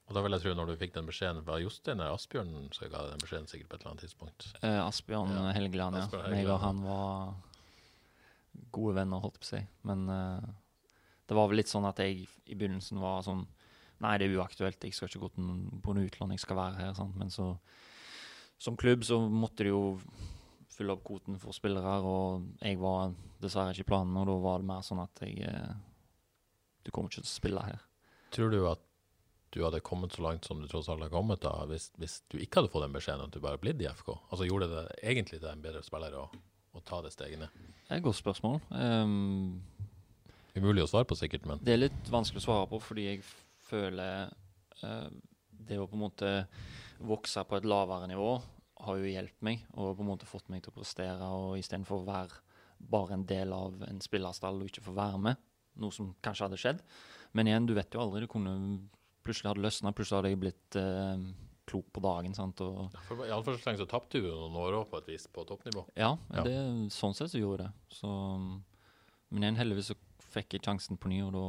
Og da vil jeg tro, når du fikk den beskjeden fra Jostein eller Asbjørn, så ga den beskjeden sikkert på et eller annet tidspunkt. eh, Asbjørn Ja, Helgeland, ja. Asbjørn Helgeland, og han var gode venner, holdt på å si. Men eh, det var vel litt sånn at jeg i begynnelsen var sånn Nei, det er uaktuelt, jeg skal ikke gå til på noe utlån, jeg skal være her. Sant? Men så Som klubb så måtte de jo fylle opp kvoten for spillere, og jeg var dessverre ikke i planen, og da var det mer sånn at jeg eh, Du kommer ikke til å spille her. Tror du at du hadde kommet så langt som du tross alt har kommet da, hvis, hvis du ikke hadde fått den beskjeden at du bare blitt i FK? Altså Gjorde det egentlig til en bedre spiller å, å ta det steget ned? Det er et godt spørsmål. Um, Umulig å svare på sikkert, men Det er litt vanskelig å svare på, fordi jeg føler uh, det å på en måte vokse på et lavere nivå har jo hjulpet meg og på en måte fått meg til å prestere. og Istedenfor å være bare en del av en spillerstall og ikke få være med, noe som kanskje hadde skjedd. Men igjen, du vet jo aldri. Det kunne plutselig hadde løsna, plutselig hadde jeg blitt eh, klok på dagen. sant? Og, for, i alle fall så tapte du noen år òg på et vis, på toppnivå. ja, Ja. Det, sånn sett så gjorde jeg det. Så, men igjen, heldigvis så fikk jeg sjansen på ny, og da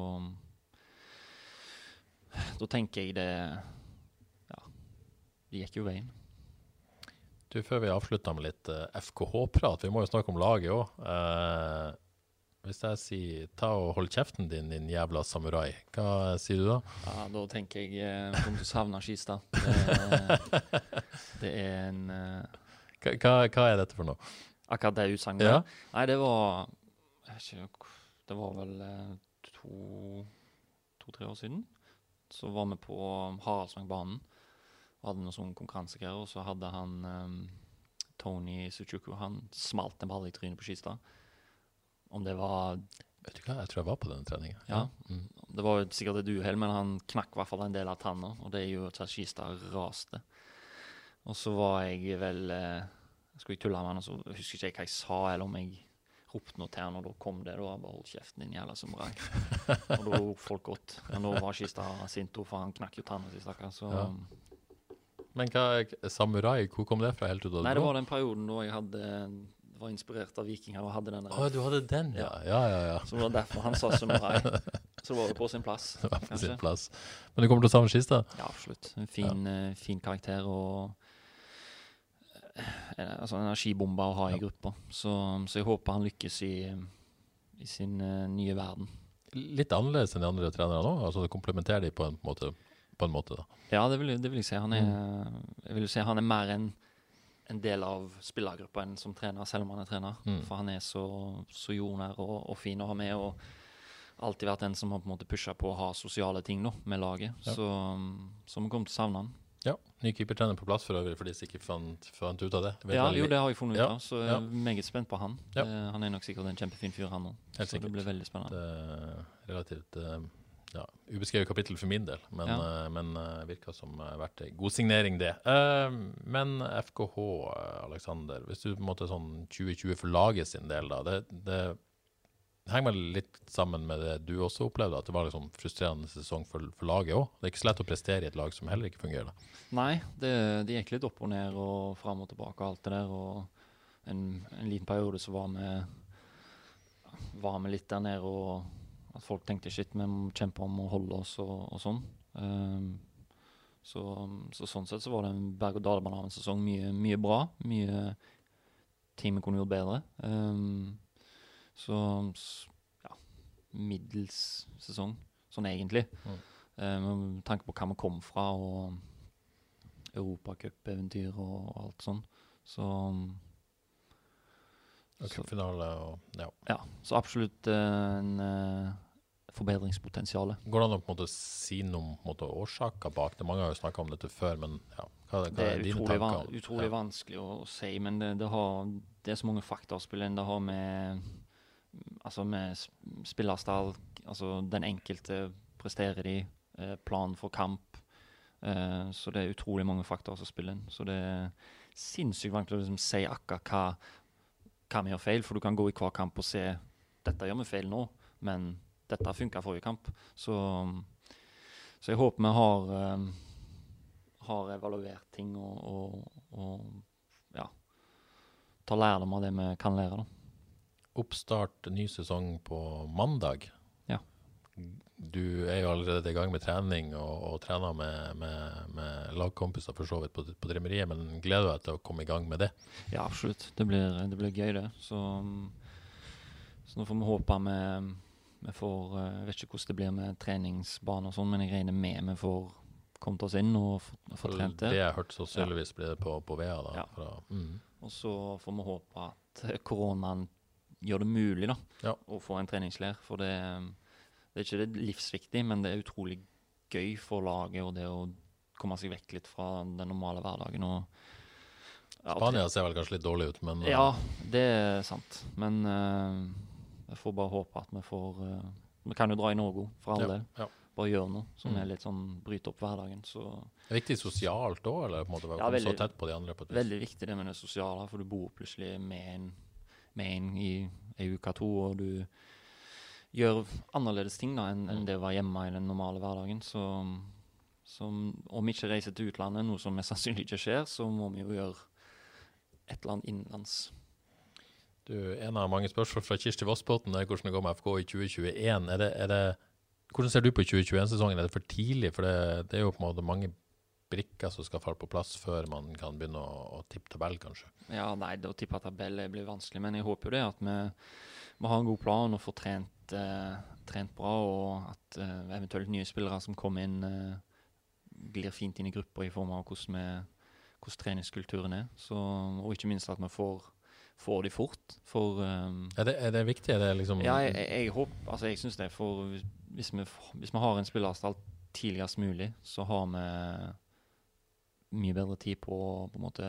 Da tenker jeg det Ja, det gikk jo veien. Du, Før vi avslutter med litt eh, FKH-prat, vi må jo snakke om laget òg. Hvis jeg sier ta og hold kjeften din, din jævla samurai, hva sier du da? Ja, Da tenker jeg eh, du savner Skistad. Det, det er en eh, Hva, hva, er dette for noe? Akkurat det utsagnet. Ja. Nei, det var ikke, Det var vel eh, to to-tre år siden. Så var vi på Haraldsvangbanen. Hadde noen sånne konkurransegreier, og så hadde han eh, Tony Suchuku Han smalt en ball i trynet på Skistad. Om det var Vet du hva, jeg tror jeg var på denne treninga. Ja. Mm. Det var jo sikkert et uhell, men han knakk i hvert fall en del av tanna, og det gjorde jo at Skistad raste. Og så var jeg vel eh, Skulle jeg tulle med han, og så husker ikke jeg hva jeg sa, eller om jeg ropte noe til han, og da kom det. Da bare hold kjeften din, jævla samurai. og da lo folk godt. Men nå var Skistad sint, for han knakk jo tanna si, stakkar. Så Ja. Men hva, samurai, hvor kom det fra helt ut av Nei, det var den perioden da jeg hadde var inspirert av vikinger og hadde den der. Å, du hadde den, ja. Ja, ja, ja. Så det var derfor han sa samurai. Så det var jo på sin plass. Det var på kanskje. sin plass. Men du kommer til å savne Skistad? Ja, absolutt. En fin, eh, fin karakter og eh, altså en energibombe å ha i gruppa. Så, så jeg håper han lykkes i, i sin uh, nye verden. Litt annerledes enn de andre trenerne òg? Altså, det komplementerer de på en måte, på en måte da. Ja, det vil, det vil jeg si. Han er, jeg vil si han er mer en, en del av spillergruppa enn som trener, selv om han er trener. Mm. For han er så, så jordnær og, og fin å ha med. og alltid vært den som har på en måte pusha på å ha sosiale ting nå, med laget. Ja. Så, så vi kommer til å savne han. Ja. Ny keepertrener på plass for øvrig, for de ikke fant, fant ut av det. Vet Ja, veldig- jo, det har jeg funnet ut Ja, av, så jeg ja. er meget spent på han. Ja. Eh, han er nok sikkert en kjempefin fyr, han òg. Så det blir veldig spennende. Det er relativt eh, ja, ubeskrevet kapittel for min del, men, Ja. uh, men uh, virker som uh, verdt ei god signering, det. Eh, men FKH, Aleksander, Alexander, hvis du på en måte sånn 2020 for laget sin del, da, det, det henger vel litt sammen med det du også opplevde, at det var liksom frustrerende sesong for, for laget òg? Det er ikke så lett å prestere i et lag som heller ikke fungerer. da. Nei, det, det gikk litt opp og ned og fram og tilbake og alt det der. Og en, en liten periode så var vi var vi litt der nede og at folk tenkte shit, vi må kjempe om å holde oss og, og sånn. Um, så, så sånn sett så var det en berg-og-dal-bane av en sesong. Mye, mye bra. Mye vi kunne gjort bedre. Um, så ja, middels sesong, sånn egentlig. Mm. Um, med tanke på hva vi kom fra, og europacupeventyr og alt sånn. Så, Og så Cupfinale og ja. ja, så absolutt uh, en uh, forbedringspotensial. Går det an å på en måte si noe om årsaker bak det? Mange har jo snakka om dette før, men ja, hva, hva Det er dine utrolig, tanker? van utrolig Ja. vanskelig å, å si, men det, det, har, det er så mange faktorer å spille inn. Det har med altså med spillerstall, altså den enkelte presterer de, eh, plan for kamp. Eh, så det er utrolig mange faktorer som spiller inn. Så det er sinnssykt vanskelig å liksom, si akkurat hva, hva vi gjør feil, for du kan gå i hver kamp og se dette gjør vi feil nå, men dette funka forrige kamp. Så, så jeg håper vi har eh, har evaluert ting og, og, og ja, tar lærdom av det vi kan lære. da. Oppstart ny sesong på mandag. Ja. Du er jo allerede i gang med trening og, og trener med, med, med lagkompiser for så vidt på, på drømmeriet, men gleder du deg til å komme i gang med det? Ja, absolutt. Det blir, det blir gøy, det. Så, så nå får vi håpe vi, vi får eh, Jeg vet ikke hvordan det blir med treningsbane og sånn, men jeg regner med vi får kommet oss inn og fått trent det Det jeg har hørt, sannsynligvis blir det på, på VEA. da. Ja. Fra, mm. Og så får vi håpe at eh, koronaen gjør det mulig da, Ja. å få en treningsleir. For det, det er ikke det livsviktig, men det er utrolig gøy for laget og det å komme seg vekk litt fra den normale hverdagen. Og, ja, Spania ser vel kanskje litt dårlig ut, men eh, Ja, det er sant. Men eh, jeg får bare håpe at vi får uh, Vi kan jo dra i Norge for all del. ja. Bare gjøre noe som Mm. er litt sånn bryter opp hverdagen. Så Det er viktig sosialt òg, eller på en måte Ja, veldig, så tett på de andre? på et vis? veldig viktig det med det sosiale, for du bor plutselig med en, med en i ei uke to, og du gjør annerledes ting da enn enn det å være hjemme i den normale hverdagen. Så, som, om vi ikke reiser til utlandet, noe som mest sannsynlig ikke skjer, så må vi jo gjøre et eller annet innenlands. Du, en av mange spørsmål fra Kirsti Vassbotn er hvordan det går med FK i 2021. Er det, er det, hvordan ser du på 2021-sesongen? Er det for tidlig? For det, det er jo på en måte mange brikker som skal falle på plass før man kan begynne å, å tippe tabell, kanskje. Ja, nei, å tippe tabell blir vanskelig, men jeg håper jo det at vi, vi har en god plan og får trent, eh, trent bra, og at eh, eventuelt nye spillere som kommer inn, eh, glir fint inn i grupper i form av hvordan, vi, hvordan treningskulturen er. Så, og ikke minst at vi får, får de fort. For um, Er det, er det viktig? Er det liksom ja, jeg, jeg, jeg håper Altså, jeg syns det. For hvis- hvis vi, hvis vi har en spillerstall tidligst mulig, så har vi mye bedre tid på å på en måte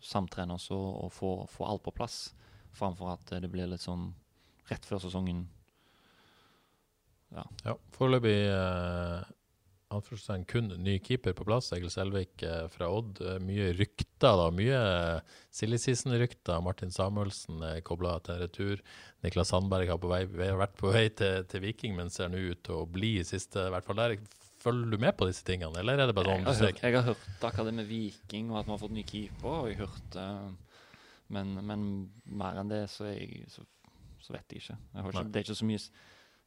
samtrene oss og, og få, få alt på plass, framfor at det blir litt sånn rett før sesongen. Ja, Foreløpig eh, anførselstegn kun ny keeper på plass. Egil Selvik eh, fra Odd. Eh, mye rykter, da. Mye eh, silly season-rykter. Martin Samuelsen er kobla til retur. Niklas Sandberg har, på vei, har vært på vei til, til Viking, men ser nå ut til å bli i siste, i hvert fall der. Følger du med på disse tingene, eller er det bare sånn du ser? jeg har hørt akkurat det med Viking, og at vi har fått ny keeper. og jeg hørt, eh, men, men mer enn det så, jeg, så, så vet jeg ikke. Jeg ikke det er ikke så mye,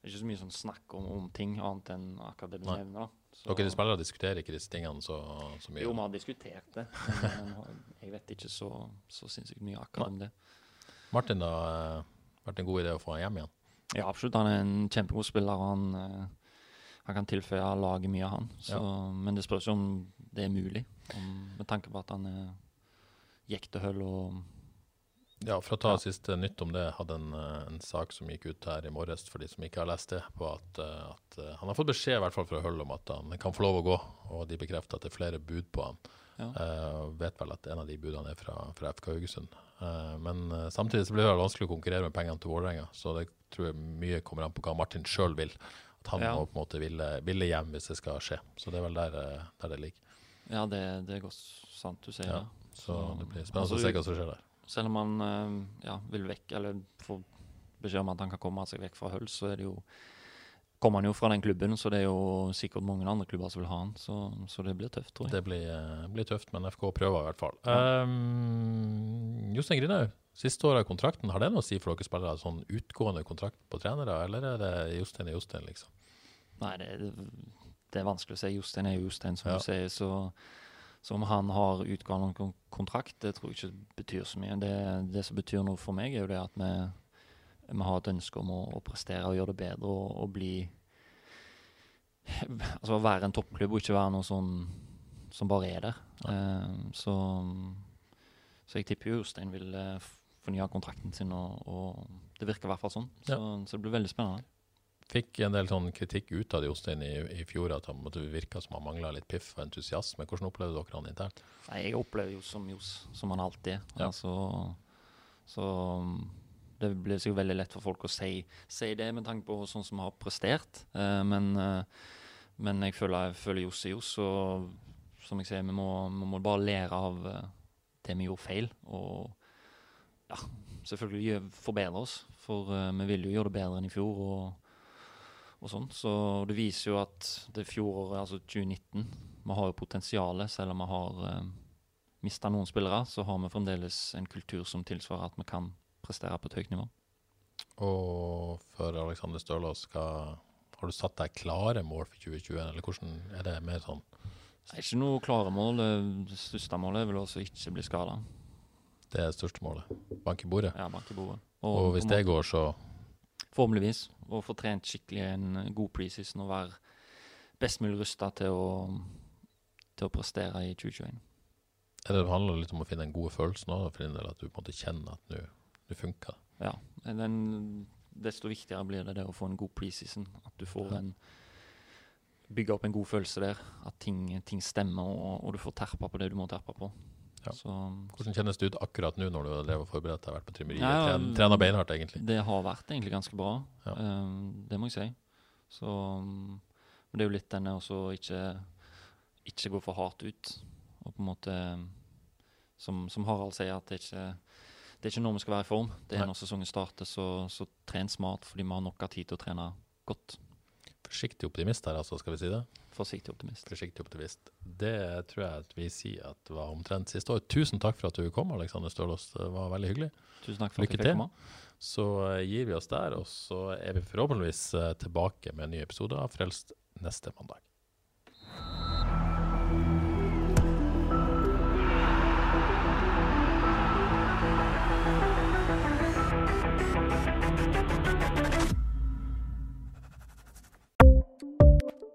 det er ikke så mye sånn snakk om, om ting annet enn akkurat det du nevner. Så- Dere spillere diskuterer ikke disse tingene så, så mye? Jo, vi har diskutert det, men, men jeg vet ikke så, så sinnssykt mye akkurat om det. Martin, da? eh, vært en god idé å få han hjem igjen? Ja, absolutt. Han er en kjempegod spiller, og han, eh, han kan tilføye laget mye, han. Så, Men det spørs jo om det er mulig, om, med tanke på at han er jektehull og Ja, for å ta siste nytt om det. Jeg Hadde en, eh, en sak som gikk ut her i morges for de som ikke har lest det, på at, eh, at eh, han har fått beskjed i hvert fall fra Høll om at han kan få lov å gå, og de bekrefter at det er flere bud på han. Ja. Uh, vet vel at en av de budene er fra, fra FK Haugesund. Uh, men uh, samtidig så blir det vanskelig å konkurrere med pengene til Vålerenga, så det tror jeg mye kommer an på hva Martin sjøl vil. At han Ja. må på en måte ville, ville hjem hvis det skal skje. Så det er vel der, der det ligger. Ja, det, det er godt sant du sier Ja. Så det blir spennende Altså, å se hva som skjer der. Selv om han eh, ja, vil vekk, eller får beskjed om at han kan komme seg vekk fra Hull, så er det jo kommer han jo fra den klubben, så det er jo sikkert mange andre klubber som vil ha han. Så, så det blir tøft, tror jeg. Det blir, eh, blir tøft, men FK prøver i hvert fall. Um, Jostein Grinhaug, siste året av kontrakten, har det noe å si for dere spillere? Sånn utgående kontrakt på trenere, eller er det Jostein er Jostein, liksom? Nei, det, det, det er vanskelig å si. Jostein er Jostein, som Ja. du sier. Så, så om han har utgående noen kontrakt, det tror jeg ikke betyr så mye. Det, det som betyr noe for meg, er jo det at vi, vi har et ønske om å, å prestere og gjøre det bedre og, og bli Altså være en toppklubb og ikke være noe sånn som bare er der. Uh, så, så jeg tipper jo Jostein vil uh, fornye kontrakten sin, og, og det virker i hvert fall sånn. Så, så det blir veldig spennende. Fikk en del sånn kritikk ut av det Jostein i, i fjor, at han virka som han mangla litt piff og entusiasme. Hvordan opplevde dere han internt? Nei, jeg opplever jo som Johs, som han alltid er. Ja. Altså, så um, det blir sikkert veldig lett for folk å si, si det med tanke på sånn som vi har prestert. Eh, men, eh, men jeg føler, jeg føler Johs er Johs, og som jeg sier, vi må, vi må bare lære av eh, det vi gjorde feil. Og ja, selvfølgelig forbedre oss, for eh, vi ville jo gjøre det bedre enn i fjor. og og sånn. Så det viser jo at det fjoråret, altså 2019, vi har jo potensialet, selv om vi har eh, mista noen spillere, så har vi fremdeles en kultur som tilsvarer at vi kan prestere på et høyt nivå. Og for Alexander Stølås, har du satt deg klare mål for 2021, eller hvordan er det mer sånn Det er ikke noe klare mål. Det største målet er vel også ikke bli skada. Det er det største målet. Bank i bordet. Ja, bank i bordet. Og hvis det går, så Forhåpentligvis. Og få trent skikkelig en god preseason og være best mulig rusta til, til å prestere i 2021. er det handler litt om å finne den gode følelsen òg, for din del, at du på en måte kjenner at nå nå funker. Ja, den, desto viktigere blir det det å få en god preseason. At du får en Bygge opp en god følelse der. At ting, ting stemmer, og, og du får terpa på det du må terpe på. Ja. Så Hvordan kjennes det ut akkurat nå når du har drevet og forberedt deg, vært på trimmeriet, Ja, ja, trena beinhardt, egentlig? det har vært egentlig ganske bra. Ja. Um, det må jeg si. Så um, Men det er jo litt denne også å ikke, ikke gå for hardt ut. Og på en måte Som, som Harald sier, at det er ikke det er ikke når vi skal være i form. Det er Nei. når sesongen starter, så, så tren smart, fordi vi har nok av tid til å trene godt. Forsiktig optimist her, altså, skal vi si det? Forsiktig optimist. Forsiktig optimist. Det tror jeg at vi sier at var omtrent siste år. Tusen takk for at du kom, Alexander Stølås. Det var veldig hyggelig. Tusen takk for Lykke at jeg fikk komme. Så eh, gir vi oss der, og så er vi forhåpentligvis eh, tilbake med en ny episode av Frelst neste mandag.